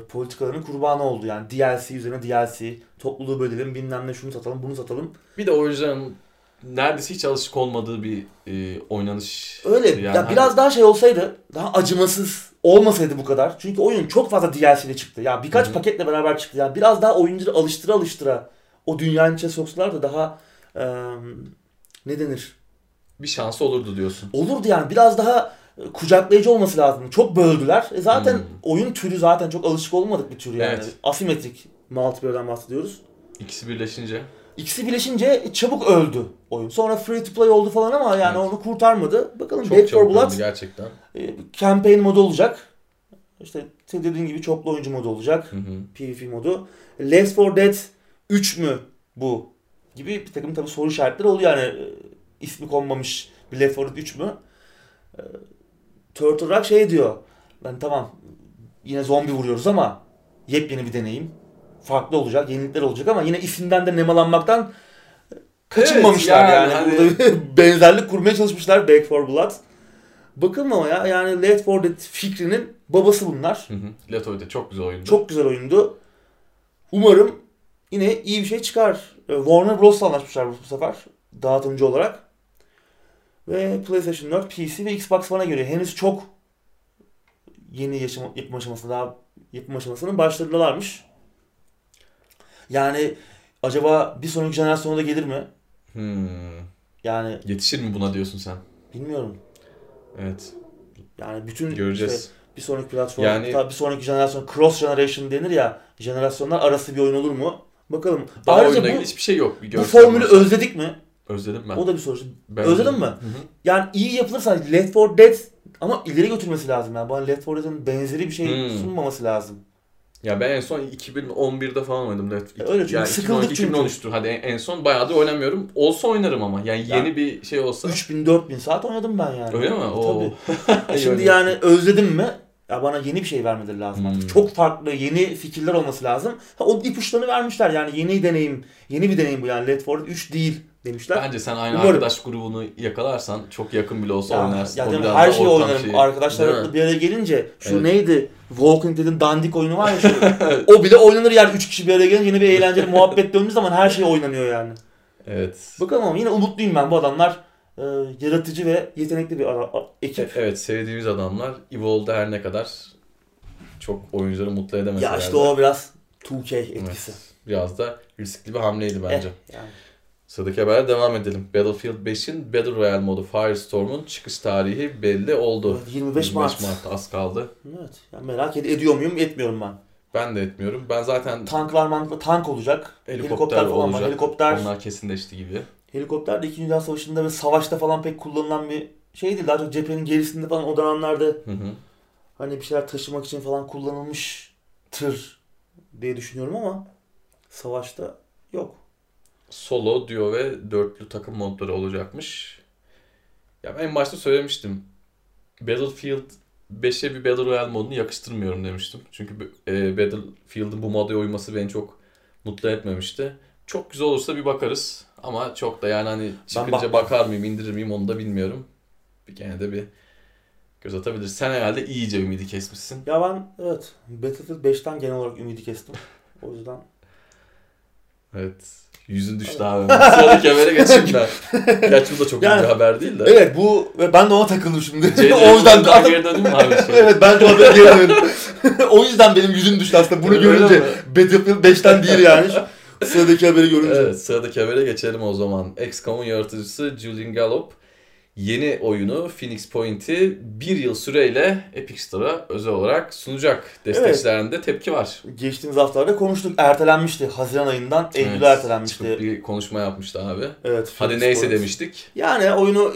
politikalarının kurbanı oldu. Yani DLC üzerine DLC, topluluğu bölelim, bilmem ne şunu satalım, bunu satalım. Bir de oyuncuların neredeyse hiç alışık olmadığı bir e, oynanış. Öyle. Yani ya hani- biraz daha şey olsaydı, daha acımasız olmasaydı bu kadar. Çünkü oyun çok fazla DLC ile çıktı. Ya birkaç Hı hı. paketle beraber çıktı. Yani biraz daha oyuncuları alıştıra alıştıra o dünyanın içine soksalar da daha e, ne denir? bir şansı olurdu diyorsun. Olurdu yani. Biraz daha e, kucaklayıcı olması lazım. Çok böldüler. E zaten Hmm. oyun türü zaten çok alışık olmadık bir tür yani. Evet. Asimetrik multiplayer'dan bahsediyoruz. İkisi birleşince. İkisi birleşince çabuk öldü oyun. Sonra free to play oldu falan ama yani Evet. onu kurtarmadı. Bakalım Çok Back 4 çabuk Blood gerçekten. e, campaign modu olacak. İşte dediğin gibi çoklu oyuncu modu olacak. Hı hı. PvP modu. Left 4 Dead 3 mü bu? Gibi bir takım tabii soru işaretleri oluyor yani. e, ismi konmamış bir Left 4 Dead 3 mü? E, Turtle Rock şey diyor. Ben tamam yine zombi vuruyoruz ama yepyeni bir deneyim. Farklı olacak, yenilikler olacak ama yine isimden de nemalanmaktan kaçınmamışlar Evet, yani. yani hani- Burada benzerlik kurmaya çalışmışlar Back 4 Blood. Bakalım ama ya yani Left 4 Dead fikrinin babası bunlar. Hı hı. Left 4 Dead çok güzel oyundu. Çok güzel oyundu. Umarım yine iyi bir şey çıkar. Ee, Warner Bros'la anlaşmışlar bu sefer. Dağıtımcı olarak. Ve PlayStation 4, PC ve Xbox One'a göre henüz çok yeni yaşam, yapım aşamasında daha yapım aşamasının başlarındalarmış. Yani acaba bir sonraki jenerasyona da gelir mi? Hmm. Yani Yetişir mi buna diyorsun sen? bilmiyorum. Evet. Yani bütün Göreceğiz. işte bir sonraki platform, Yani- tabii bir sonraki jenerasyon, cross generation denir ya, jenerasyonlar arası bir oyun olur mu? Bakalım. Daha Ayrıca bu, hiçbir şey yok. Bir bu formülü olsa. özledik mi? Özledim ben. O da bir soru. Ben Özledin mi? Hı hı. Yani iyi yapılırsa Left 4 Dead ama ileri götürmesi lazım yani. Bana Left 4 Dead'in benzeri bir şey Hmm. sunmaması lazım. Ya ben en son 2011'de falan oynadım. Left. E, öyle çünkü yani sıkıldık 2012, 2013'tür. Hadi en, en son bayağıdır oynamıyorum. Olsa oynarım ama. Yani Ya. yeni bir şey olsa. 3000-4000 saat oynadım ben yani. Öyle mi? Oo. Tabii. Şimdi yani özledim mi? Ya bana yeni bir şey vermeleri lazım artık. Hmm. Çok farklı, yeni fikirler olması lazım. Ha, o ipuçlarını vermişler yani yeni deneyim, yeni bir deneyim bu yani. Left 4 Dead 3 değil demişler. Bence sen aynı Umarım. arkadaş grubunu yakalarsan çok yakın bile olsa Ya, oynarsın. ya biraz her şeyi oynarım. şeyi. Mi? bir araya gelince şu Evet. neydi? Walking Dead'in dandik oyunu var ya şu. o bile oynanır yani 3 kişi bir araya gelince yine bir eğlenceli muhabbet döndüğü zaman her şey oynanıyor yani. Evet. Bakalım ama yine umutluyum ben bu adamlar e, yaratıcı ve yetenekli bir ara, a- ekip. Evet sevdiğimiz adamlar Evolve'da her ne kadar çok oyuncuları mutlu edemeseler ya işte o biraz 2K etkisi. evet, biraz da riskli bir hamleydi bence. Eh, yani. Sıradaki habere devam edelim. Battlefield 5'in Battle Royale modu Firestorm'un çıkış tarihi belli oldu. Evet, 25 Mart. Mart az kaldı. Evet. Yani merak ed- ediyor muyum? Etmiyorum ben. Ben de etmiyorum. Ben zaten Tanklar mankla tank olacak. helikopter, Helikopter, falan olacak. var. Helikopter, Onlar kesinleşti gibi. helikopter de 2. Dünya Savaşı'nda ve savaşta falan pek kullanılan bir şey değil. Daha çok cephenin gerisinde falan o dönemlerde Hı hı. hani bir şeyler taşımak için falan kullanılmıştır diye düşünüyorum ama savaşta yok. Solo, duo ve dörtlü takım modları olacakmış. Ya ben en başta söylemiştim. Battlefield 5'e bir Battle Royale modunu yakıştırmıyorum demiştim. Çünkü e, Battlefield'ın bu moda uyması beni çok mutlu etmemişti. Çok güzel olursa bir bakarız. Ama çok da yani hani çıkınca bakar mıyım, indirir miyim onu da bilmiyorum. Bir gene de bir göz atabiliriz. Sen herhalde iyice ümidi kesmişsin. Ya ben evet Battlefield 5'ten genel olarak ümidi kestim. O yüzden Evet. Yüzün düştü abi. Sıradaki habere geçeyim ben. Gerçi bu da çok iyi Yani- bir haber değil de. Evet bu ve ben de ona takıldım şimdi. O yüzden artık geri döndün mü abi? Şey? evet ben de orada geri döndüm. o yüzden benim yüzüm düştü aslında. Bunu Öyle görünce? Battlefield 5'ten değil yani. Sıradaki haberi görünce. Evet sıradaki habere geçelim o zaman. XCOM'un yaratıcısı Julian Gallop yeni oyunu Phoenix Point'i bir yıl süreyle Epic Store'a özel olarak sunacak. Destekçilerinde tepki var. Geçtiğimiz haftalarda konuştuk. Ertelenmişti. Haziran ayından Eylül'e Evet, ertelenmişti. Çıkıp bir konuşma yapmıştı abi. Evet. Hadi Phoenix neyse Point. demiştik. Yani oyunu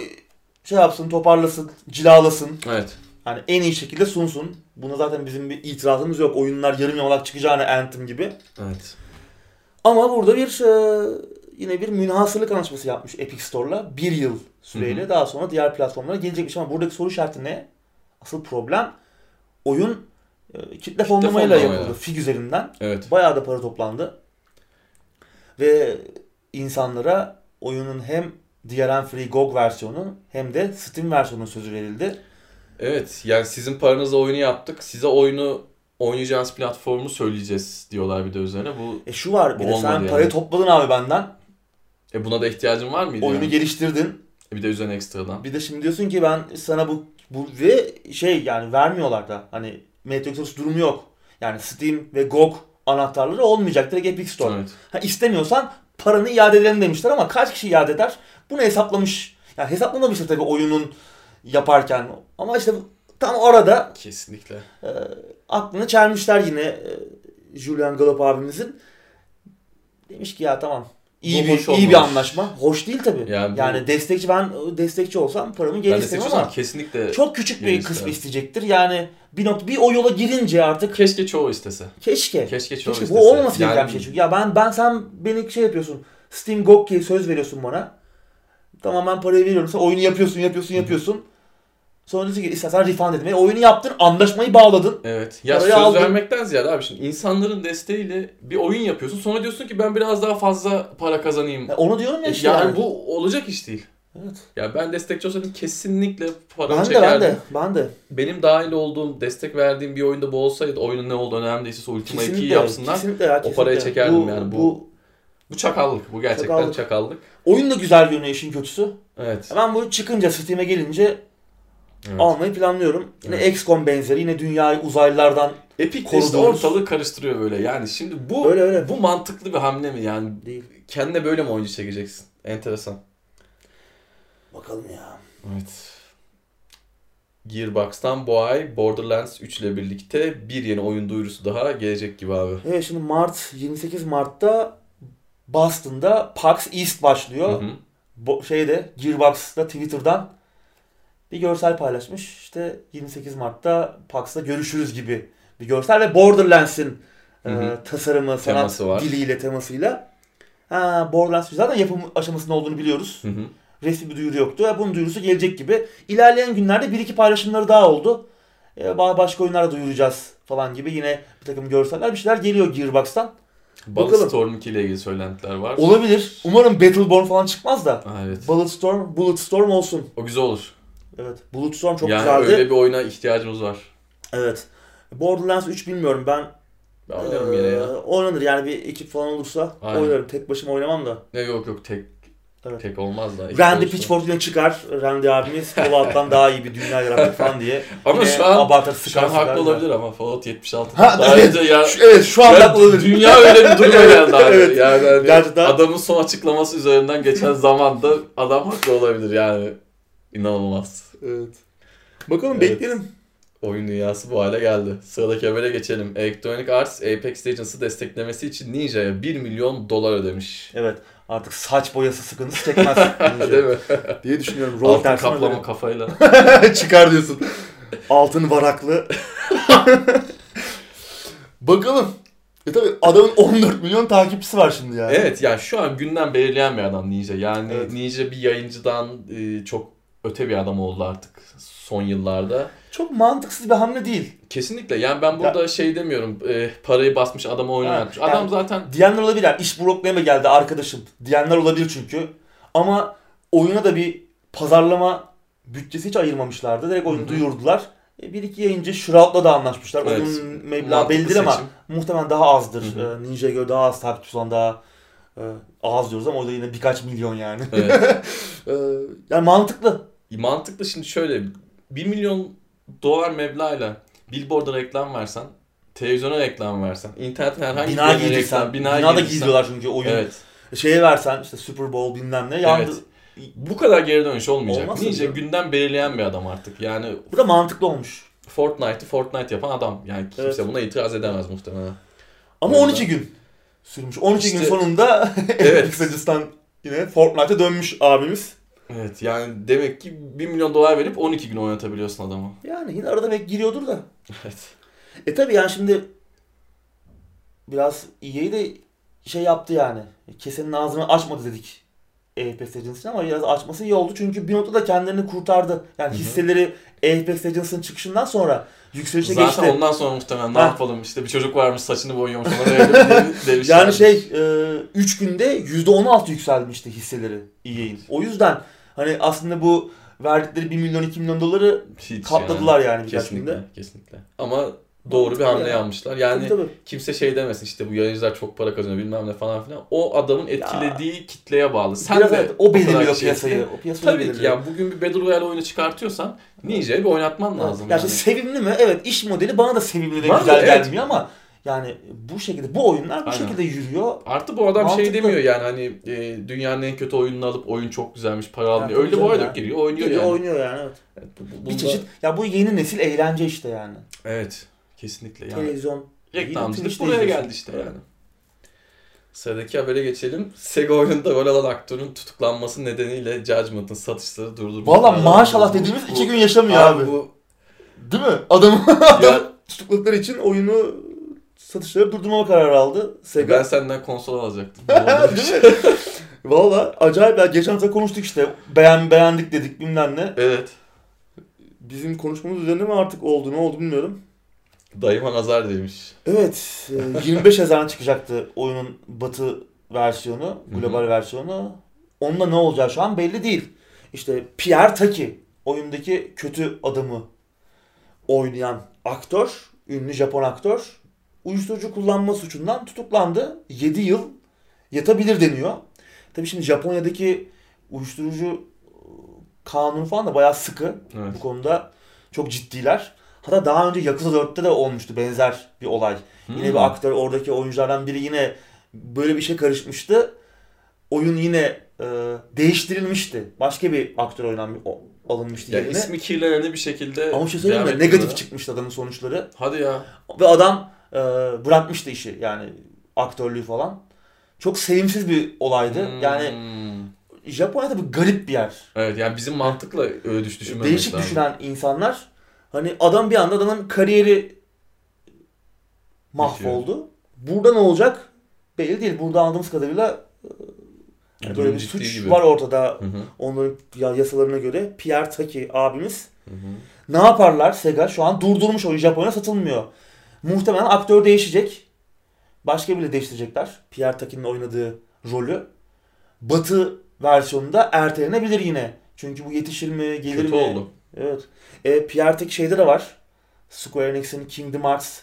şey yapsın, toparlasın, cilalasın. Evet. Hani en iyi şekilde sunsun. Buna zaten bizim bir itirazımız yok. Oyunlar yarım yamalak çıkacağına Anthem gibi. Evet. Ama burada bir e, yine bir münhasırlık anlaşması yapmış Epic Store'la. Bir yıl süreyle. Hı hı. Daha sonra diğer platformlara gelecekmiş ama buradaki soru işareti ne? Asıl problem oyun e, kitle fonlamayla fonlamayla. yapıldı. Fig üzerinden. Evet. Bayağı da para toplandı. Ve insanlara oyunun hem DRM Free GOG versiyonu hem de Steam versiyonu sözü verildi. Evet. Yani sizin paranızla oyunu yaptık. Size oyunu oynayacağınız platformu söyleyeceğiz diyorlar bir de üzerine. Bu E şu var bir de sen yani. parayı topladın abi benden. e buna da ihtiyacın var mıydı? Oyunu yani? geliştirdin. Bir de üzerine ekstradan. Bir de şimdi diyorsun ki ben sana bu, bu ve şey yani vermiyorlar da hani Metro Exodus durumu yok. Yani Steam ve GOG anahtarları olmayacak direkt Epic Store. Evet. Ha, istemiyorsan paranı iade edelim demişler ama kaç kişi iade eder? Bunu hesaplamış. Yani hesaplamamıştır tabii oyunun yaparken. Ama işte tam orada Kesinlikle. e, aklını çelmişler yine e, Julian Galop abimizin. Demiş ki ya tamam. İyi Bu bir hoş iyi bir anlaşma. Hoş değil tabii. Yani Yani, bu- destekçi ben destekçi olsam paramı geri Ben de isterim seçiyorsam ama kesinlikle çok küçük bir geri kısmı isterim. isteyecektir. Yani bir not bir o yola girince artık keşke çoğu istese. keşke. Keşke çoğu Keşke istese. bu olmaması gereken Yani bir şey çünkü. Ya ben ben sen beni şey yapıyorsun. Steam GOG'ye söz veriyorsun bana. Tamam ben parayı veriyorum. Sen oyunu yapıyorsun, yapıyorsun, yapıyorsun. Sonra diyorsun ki istersen refund edin. E, oyunu yaptın, anlaşmayı bağladın. Evet. Ya söz aldın. vermekten ziyade abi şimdi insanların desteğiyle bir oyun yapıyorsun. Sonra diyorsun ki ben biraz daha fazla para kazanayım. E, onu diyorum ya E, işte. yani, yani. bu olacak iş değil. Evet. Ya ben destekçi olsaydım kesinlikle paramı Ben de çekerdim. ben de ben de. Benim dahil olduğum, destek verdiğim bir oyunda bu olsaydı oyunun ne olduğu önemli değilse Ultima 2'yi Kesinlikle, yapsınlar. kesinlikle ya, o parayı kesinlikle. çekerdim yani bu- bu. Bu çakallık. Bu gerçekten Çakallık. çakallık. Oyun da güzel bir yönü işin kötüsü. Evet. Ben bu çıkınca Steam'e gelince evet. almayı planlıyorum. Yine Evet. XCOM benzeri yine dünyayı uzaylılardan Epic Koruduğumuz- ortalığı karıştırıyor böyle. Yani şimdi bu Öyle, öyle. bu mantıklı bir hamle mi yani? değil. Kendine böyle mi oyuncu çekeceksin? Enteresan. Bakalım ya. Evet. Gearbox'tan bu ay Borderlands 3 ile birlikte bir yeni oyun duyurusu daha gelecek gibi abi. Evet şimdi Mart 28 Mart'ta Boston'da PAX East başlıyor. Hı hı. bo- şeyde Gearbox'ta Twitter'dan bir görsel paylaşmış. İşte 28 Mart'ta PAX'ta görüşürüz gibi bir görsel ve Borderlands'in e, tasarımı, sanat Teması var. diliyle, temasıyla. Ha, Borderlands zaten yapım aşamasında olduğunu biliyoruz. Hı hı. Resmi bir duyuru yoktu. Bunun duyurusu gelecek gibi. İlerleyen günlerde bir iki paylaşımları daha oldu. E, ba- başka oyunlar da duyuracağız falan gibi yine bir takım görseller bir şeyler geliyor Gearbox'tan. Bulletstorm 2 ile ilgili söylentiler var. Olabilir. Umarım Battleborn falan çıkmaz da. Aa, evet. Bulletstorm, Bulletstorm olsun. O güzel olur. Evet. Bulletstorm çok yani güzeldi. öyle bir oyuna ihtiyacımız var. Evet. Borderlands 3 bilmiyorum ben. Ben oynarım yine Ee, ya. Oynanır yani bir ekip falan olursa Aynen. oynarım. Tek başıma oynamam da. Ne yok yok tek Evet. tek olmaz da. Randy. Pitchford yine çıkar. Randy abimiz Fallout'tan daha iyi bir dünya yaratır falan diye. Ama Yine şu an abartır, şu an haklı yani. olabilir ama Fallout 76. Ha, daha evet. önce ya Şu- evet şu Ya haklı olabilir. Dünya öyle bir duruma geldi abi. Evet. Yani hani Gerçekten- adamın son açıklaması üzerinden geçen zamanda adam haklı olabilir yani. İnanılmaz. Evet. Bakalım Evet. bekleyelim. Oyun dünyası bu hale geldi. Sıradaki habere geçelim. Electronic Arts Apex Legends'ı desteklemesi için Ninja'ya 1 milyon dolar ödemiş. Evet. Artık saç boyası sıkıntısı çekmez. Değil mi? diye düşünüyorum. Rol Altın kaplama göre. kafayla. Çıkar diyorsun. Altın varaklı. Bakalım. E tabi adamın 14 milyon takipçisi var şimdi yani. Evet yani şu an günden belirleyen bir adam Ninja. Yani Evet. Ninja bir yayıncıdan e, çok öte bir adam oldu artık son yıllarda. Çok mantıksız bir hamle değil. Kesinlikle yani ben burada şey demiyorum e, parayı basmış adamı oynayan. Ha, Adam yani- zaten Diyenler olabilir. Yani iş bloklaya geldi arkadaşım. Diyenler olabilir çünkü. Ama oyuna da bir pazarlama bütçesi hiç ayırmamışlardı. Direkt oyunu duyurdular. E, bir iki yayıncı Shroud'la da anlaşmışlar. Evet, Oyunun meblağı bellidir ama muhtemelen daha azdır. Hı hı. E, Ninja'ya göre daha az takipçisi olan daha e, az diyoruz ama o da yine birkaç milyon yani. Evet. E, yani mantıklı. Mantıklı şimdi şöyle 1 milyon dolar meblağıyla billboard'a reklam versen, televizyona reklam versen, internetin herhangi Bina bir giydirsen. reklam, Bina bina da giydirsen- giydiyorlar çünkü oyun. Evet. Şeye versen işte Super Bowl bilmem ne yandı. Evet. Bu kadar geri dönüş olmayacak. Olmaz tabii. günden belirleyen bir adam artık. Yani Bu da mantıklı olmuş. Fortnite'ı Fortnite yapan adam. Yani kimse Evet. buna itiraz edemez muhtemelen. Ama yüzden- 12 gün sürmüş. 12 gün İşte- sonunda Evet. Yine Fortnite'a dönmüş abimiz. Evet yani demek ki 1 milyon dolar verip 12 gün oynatabiliyorsun adamı. Yani yine arada belki giriyordur da. Evet. E tabi yani şimdi biraz EA de şey yaptı yani. Kesenin ağzını açmadı dedik. Apex Legends'ın ama biraz açması iyi oldu. Çünkü bir noktada kendilerini kurtardı. Yani Hı hı. hisseleri Apex Legends'ın çıkışından sonra yükselişe Zaten geçti. ondan sonra muhtemelen ne Ha. yapalım işte bir çocuk varmış saçını boyuyormuş demişler. Yani şey 3 günde %16 yükselmişti hisseleri EA'in. O yüzden hani aslında bu verdikleri 1 milyon 2 milyon doları Hiç katladılar yani, birkaç Kesinlikle, günde. kesinlikle. Ama doğru bir hamle ya. yapmışlar. Yani Tabii, tabii. kimse şey demesin işte bu yayıncılar çok para kazanıyor bilmem ne falan filan. O adamın etkilediği kitleye bağlı. Sen Biraz de evet, o belirliyor piyasayı. O piyasayı Tabii ki belirliyor. ya bugün bir Battle Royale oyunu çıkartıyorsan Ninja'yı bir oynatman lazım. Ya yani. işte sevimli mi? Evet iş modeli bana da sevimli da güzel evet. gelmiyor ama yani bu şekilde bu oyunlar bu Aynen. şekilde yürüyor. Artı bu adam şey Mantıklı. demiyor yani hani e, dünyanın en kötü oyununu alıp oyun çok güzelmiş para almıyor. tabii Öyle bu arada ya. geliyor oynuyor Geliyor yani. oynuyor yani evet. Evet, bu- bu- Bir bunda- çeşit ya bu yeni nesil eğlence işte yani. Evet kesinlikle yani. Televizyon. Reklamcılık buraya izliyorsun. geldi işte yani. Sıradaki habere geçelim. Sega oyununda rol alan aktörün tutuklanması nedeniyle Judgment'ın satışları durdurmuş. Valla Abi, maşallah dediğimiz bu- iki gün yaşamıyor abi. bu Değil mi? Adamı ya, tutukladıkları için oyunu satışları durdurmama kararı aldı Sega. ben senden konsol alacaktım. Valla acayip ya. Geçen hafta konuştuk işte. Beğen beğendik dedik bilmem ne. evet. Bizim konuşmamız üzerine mi artık oldu ne oldu bilmiyorum. Dayıma nazar demiş. Evet. e, 25 Haziran çıkacaktı oyunun batı versiyonu, global versiyonu. Onunla ne olacağı şu an belli değil. İşte Pierre Taki oyundaki kötü adamı oynayan aktör, ünlü Japon aktör uyuşturucu kullanma suçundan tutuklandı. 7 yıl yatabilir deniyor. Tabii şimdi Japonya'daki uyuşturucu e, kanunu falan da bayağı sıkı. Evet. Bu konuda çok ciddiler. Hatta daha önce Yakuza 4'te de olmuştu benzer bir olay. Yine Hmm. bir aktör oradaki oyunculardan biri yine böyle bir şey karışmıştı. Oyun yine e, değiştirilmişti. Başka bir aktör oynan alınmıştı Ya yerine. ismi kirleneni bir şekilde Ama şey söyleyeyim mi? Negatif çıkmıştı adamın sonuçları. Hadi ya. Ve adam e, bırakmıştı işi yani aktörlüğü falan. Çok sevimsiz bir olaydı. Hmm. Yani Japonya tabii garip bir yer. Evet yani bizim mantıkla öyle düş düşünmemiz Değişik lazım. düşünen insanlar. Hani adam bir anda adamın kariyeri mahvoldu. Burada ne olacak? Belli değil. Burada anladığımız kadarıyla Yani böyle bir suç gibi. var ortada. Hı hı. Onların ya- yasalarına göre. Pierre Taki abimiz. Hı hı. Ne yaparlar Sega? Şu an durdurmuş oyun Japonya satılmıyor. Muhtemelen aktör değişecek. Başka biri değiştirecekler. Pierre Taki'nin oynadığı rolü. Batı versiyonunda ertelenebilir yine. Çünkü bu yetişir mi, gelir Kötü mi? oldu. Evet. E, Pierre Taki şeyde de var. Square Enix'in Kingdom Hearts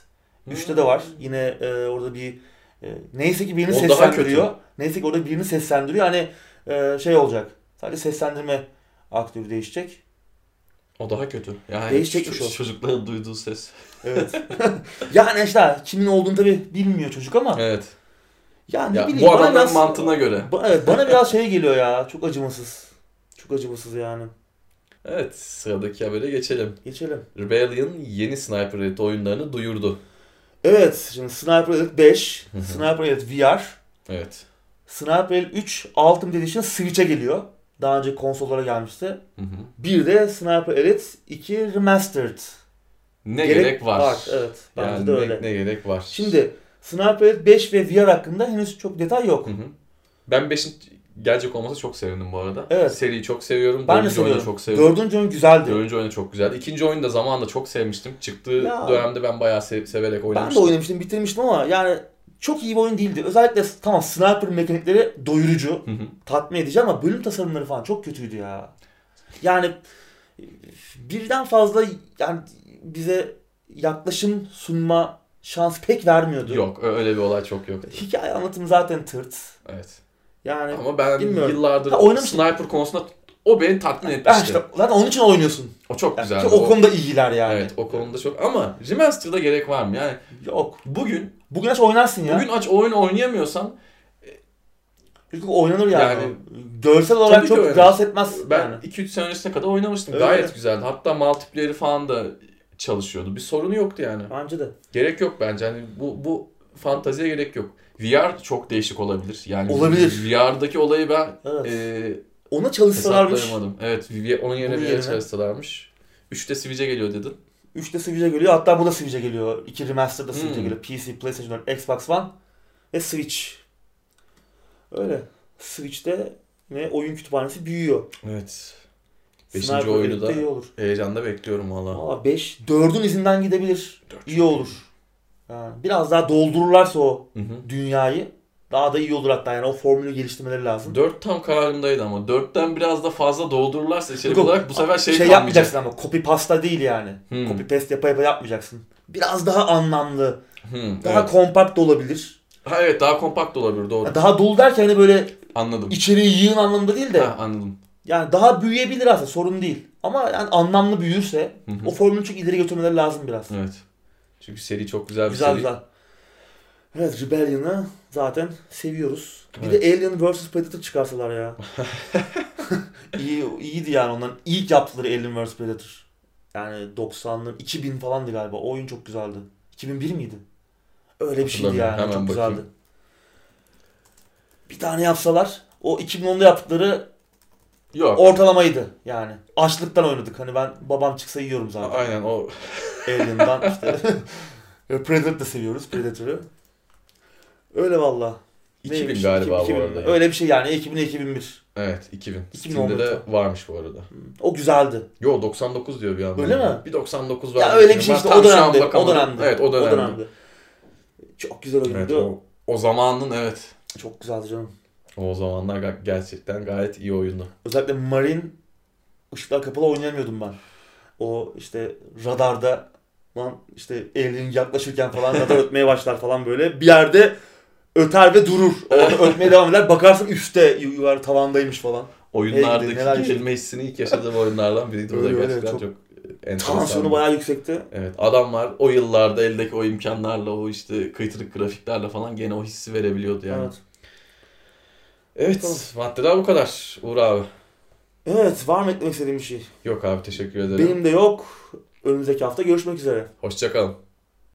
3'te de var. Yine e, orada bir e, neyse ki birini O seslendiriyor. Neyse ki orada birini seslendiriyor. Hani e, şey olacak. Sadece seslendirme aktörü değişecek. O daha kötü. Yani Değişecekmiş o. çocukların duyduğu ses. Evet. yani işte kimin olduğunu tabi bilmiyor çocuk ama Evet. ya ne bileyim bu adamların biraz mantığına göre. Ba- evet bana biraz şey geliyor ya. Çok acımasız. Çok acımasız yani. Evet sıradaki habere geçelim. Geçelim. Rebellion yeni Sniper Elite oyunlarını duyurdu. Evet, şimdi Sniper Elite 5, Hı hı. Sniper Elite VR, Evet. Sniper Elite 3 Ultimate Edition Switch'e geliyor. Daha önce konsollara gelmişti. Hı hı. Bir de Sniper Elite 2 Remastered. Ne gerek, var. Evet, bence Yani de ne, öyle. ne gerek var. Şimdi Sniper Elite 5 ve VR hakkında henüz çok detay yok. Hı hı. Ben 5'in gelecek olması çok sevindim bu arada. Evet. Seriyi çok seviyorum. Ben de Dördüncü oyunu seviyorum. çok seviyorum. Dördüncü oyun güzeldi. Dördüncü oyunu çok güzeldi. İkinci oyunu da zamanında çok sevmiştim. Çıktığı Ya. dönemde ben bayağı sev- severek Ben de oynamıştım. oynamıştım, bitirmiştim ama yani çok iyi bir oyun değildi. Özellikle tamam sniper mekanikleri doyurucu, Hı hı. tatmin edici ama bölüm tasarımları falan çok kötüydü ya. Yani birden fazla yani bize yaklaşım sunma şans pek vermiyordu. Yok öyle bir olay çok yoktu. Hikaye anlatımı zaten tırt. Evet. Yani Ama ben bilmiyorum. yıllardır Ha, oynamıştım. sniper konusunda o beni tatmin etmişti. işte zaten onun için oynuyorsun. O çok Yani güzeldi. ki o konuda iyiler yani. Evet o konuda çok ama remaster'da gerek var mı? Yani Yok. bugün Bugün aç oynarsın ya. bugün aç oyun oynayamıyorsan Çünkü oynanır yani. Yani- Görsel olarak çok oynar. rahatsız etmez ben yani. 2-3 sene öncesine kadar oynamıştım. Öyle. Gayet güzeldi. Hatta multiplayer'i falan da çalışıyordu. Bir sorunu yoktu yani. Bence de. Gerek yok bence. Hani bu bu fantaziye gerek yok. VR çok değişik olabilir. Yani Olabilir. VR'daki olayı ben Evet. e, Ona çalışsalarmış. Evet, onun yerine VR yerine. çalışsalarmış. 3'te Switch'e geliyor dedin. 3'te Switch'e geliyor. Hatta bu da Switch'e geliyor. 2 Remaster'da Switch'e Hmm. geliyor. PC, PlayStation 4, Xbox One ve Switch. Öyle. Switch'te ne oyun kütüphanesi büyüyor. Evet. Beşinci Sniper oyunu Elite'de da iyi olur. heyecanla bekliyorum valla. Valla 5, 4'ün izinden gidebilir. Dört İyi olur. Yani biraz daha doldururlarsa o Hı hı. dünyayı daha da iyi olur hatta yani o formülü geliştirmeleri lazım. 4 tam kararındaydı ama 4'ten biraz da fazla doldururlarsa içerik Yok, olarak bu sefer şey, şey yapmayacaksın ama copy pasta değil yani. Hmm. Copy paste yapa yapa yapmayacaksın. Biraz daha anlamlı, Hı, daha evet. kompakt olabilir. Ha, evet daha kompakt olabilir doğru. Daha dolu derken hani böyle Anladım. içeriği yığın anlamında değil de Ha, anladım. yani daha büyüyebilir aslında sorun değil. Ama yani anlamlı büyürse Hı hı. o formülü çok ileri götürmeleri lazım biraz. Evet. Çünkü seri çok güzel bir güzel seri. güzel. Evet Rebellion'ı zaten seviyoruz. Bir Evet. de Alien vs Predator çıkarsalar ya. İyi, iyiydi yani onların ilk yaptıkları Alien vs Predator. Yani 90'ların 2000 falandı galiba. O oyun çok güzeldi. 2001 miydi? Öyle bir şeydi yani. Hemen çok bakayım. güzeldi. Bir tane yapsalar o 2010'da yaptıkları Yok. ortalamaydı yani. Açlıktan oynadık. Hani ben babam çıksa yiyorum zaten. Aynen o. Alien'dan işte. Predator da seviyoruz Predator'ı. Öyle valla. 2000 Neymiş? galiba 2000, bu arada. Öyle bir şey yani 2000-2001. Evet 2000. 2010 Steam'de de lütfen. varmış bu arada. O güzeldi. Yo 99 diyor bir anda. Öyle mi? Bir 99 var. Ya öyle bir şey işte o dönemde. O dönemde. Evet o dönemde. Çok güzel oyundu. Evet, o, o zamanın evet. Çok güzeldi canım. O zamanlar gerçekten gayet iyi oyundu. Özellikle Marine ışıklar kapalı oynayamıyordum ben. O işte radarda lan işte alien yaklaşırken falan radar ötmeye başlar falan böyle. Bir yerde öter ve durur. Orada ötmeye devam eder. Bakarsın üstte yuvarı tavandaymış falan. Oyunlardaki neler gerilme hissini ilk yaşadığım oyunlardan biriydi. Öyle, öyle, gerçekten çok- çok, enteresan. Tansiyonu bayağı yüksekti. Evet adamlar o yıllarda eldeki o imkanlarla o işte kıytırık grafiklerle falan gene o hissi verebiliyordu yani. Evet. Evet, Tamam. maddeler bu kadar Uğur abi. Evet var mı eklemek istediğim bir şey? Yok abi teşekkür ederim. Benim de yok. Önümüzdeki hafta görüşmek üzere. Hoşçakalın.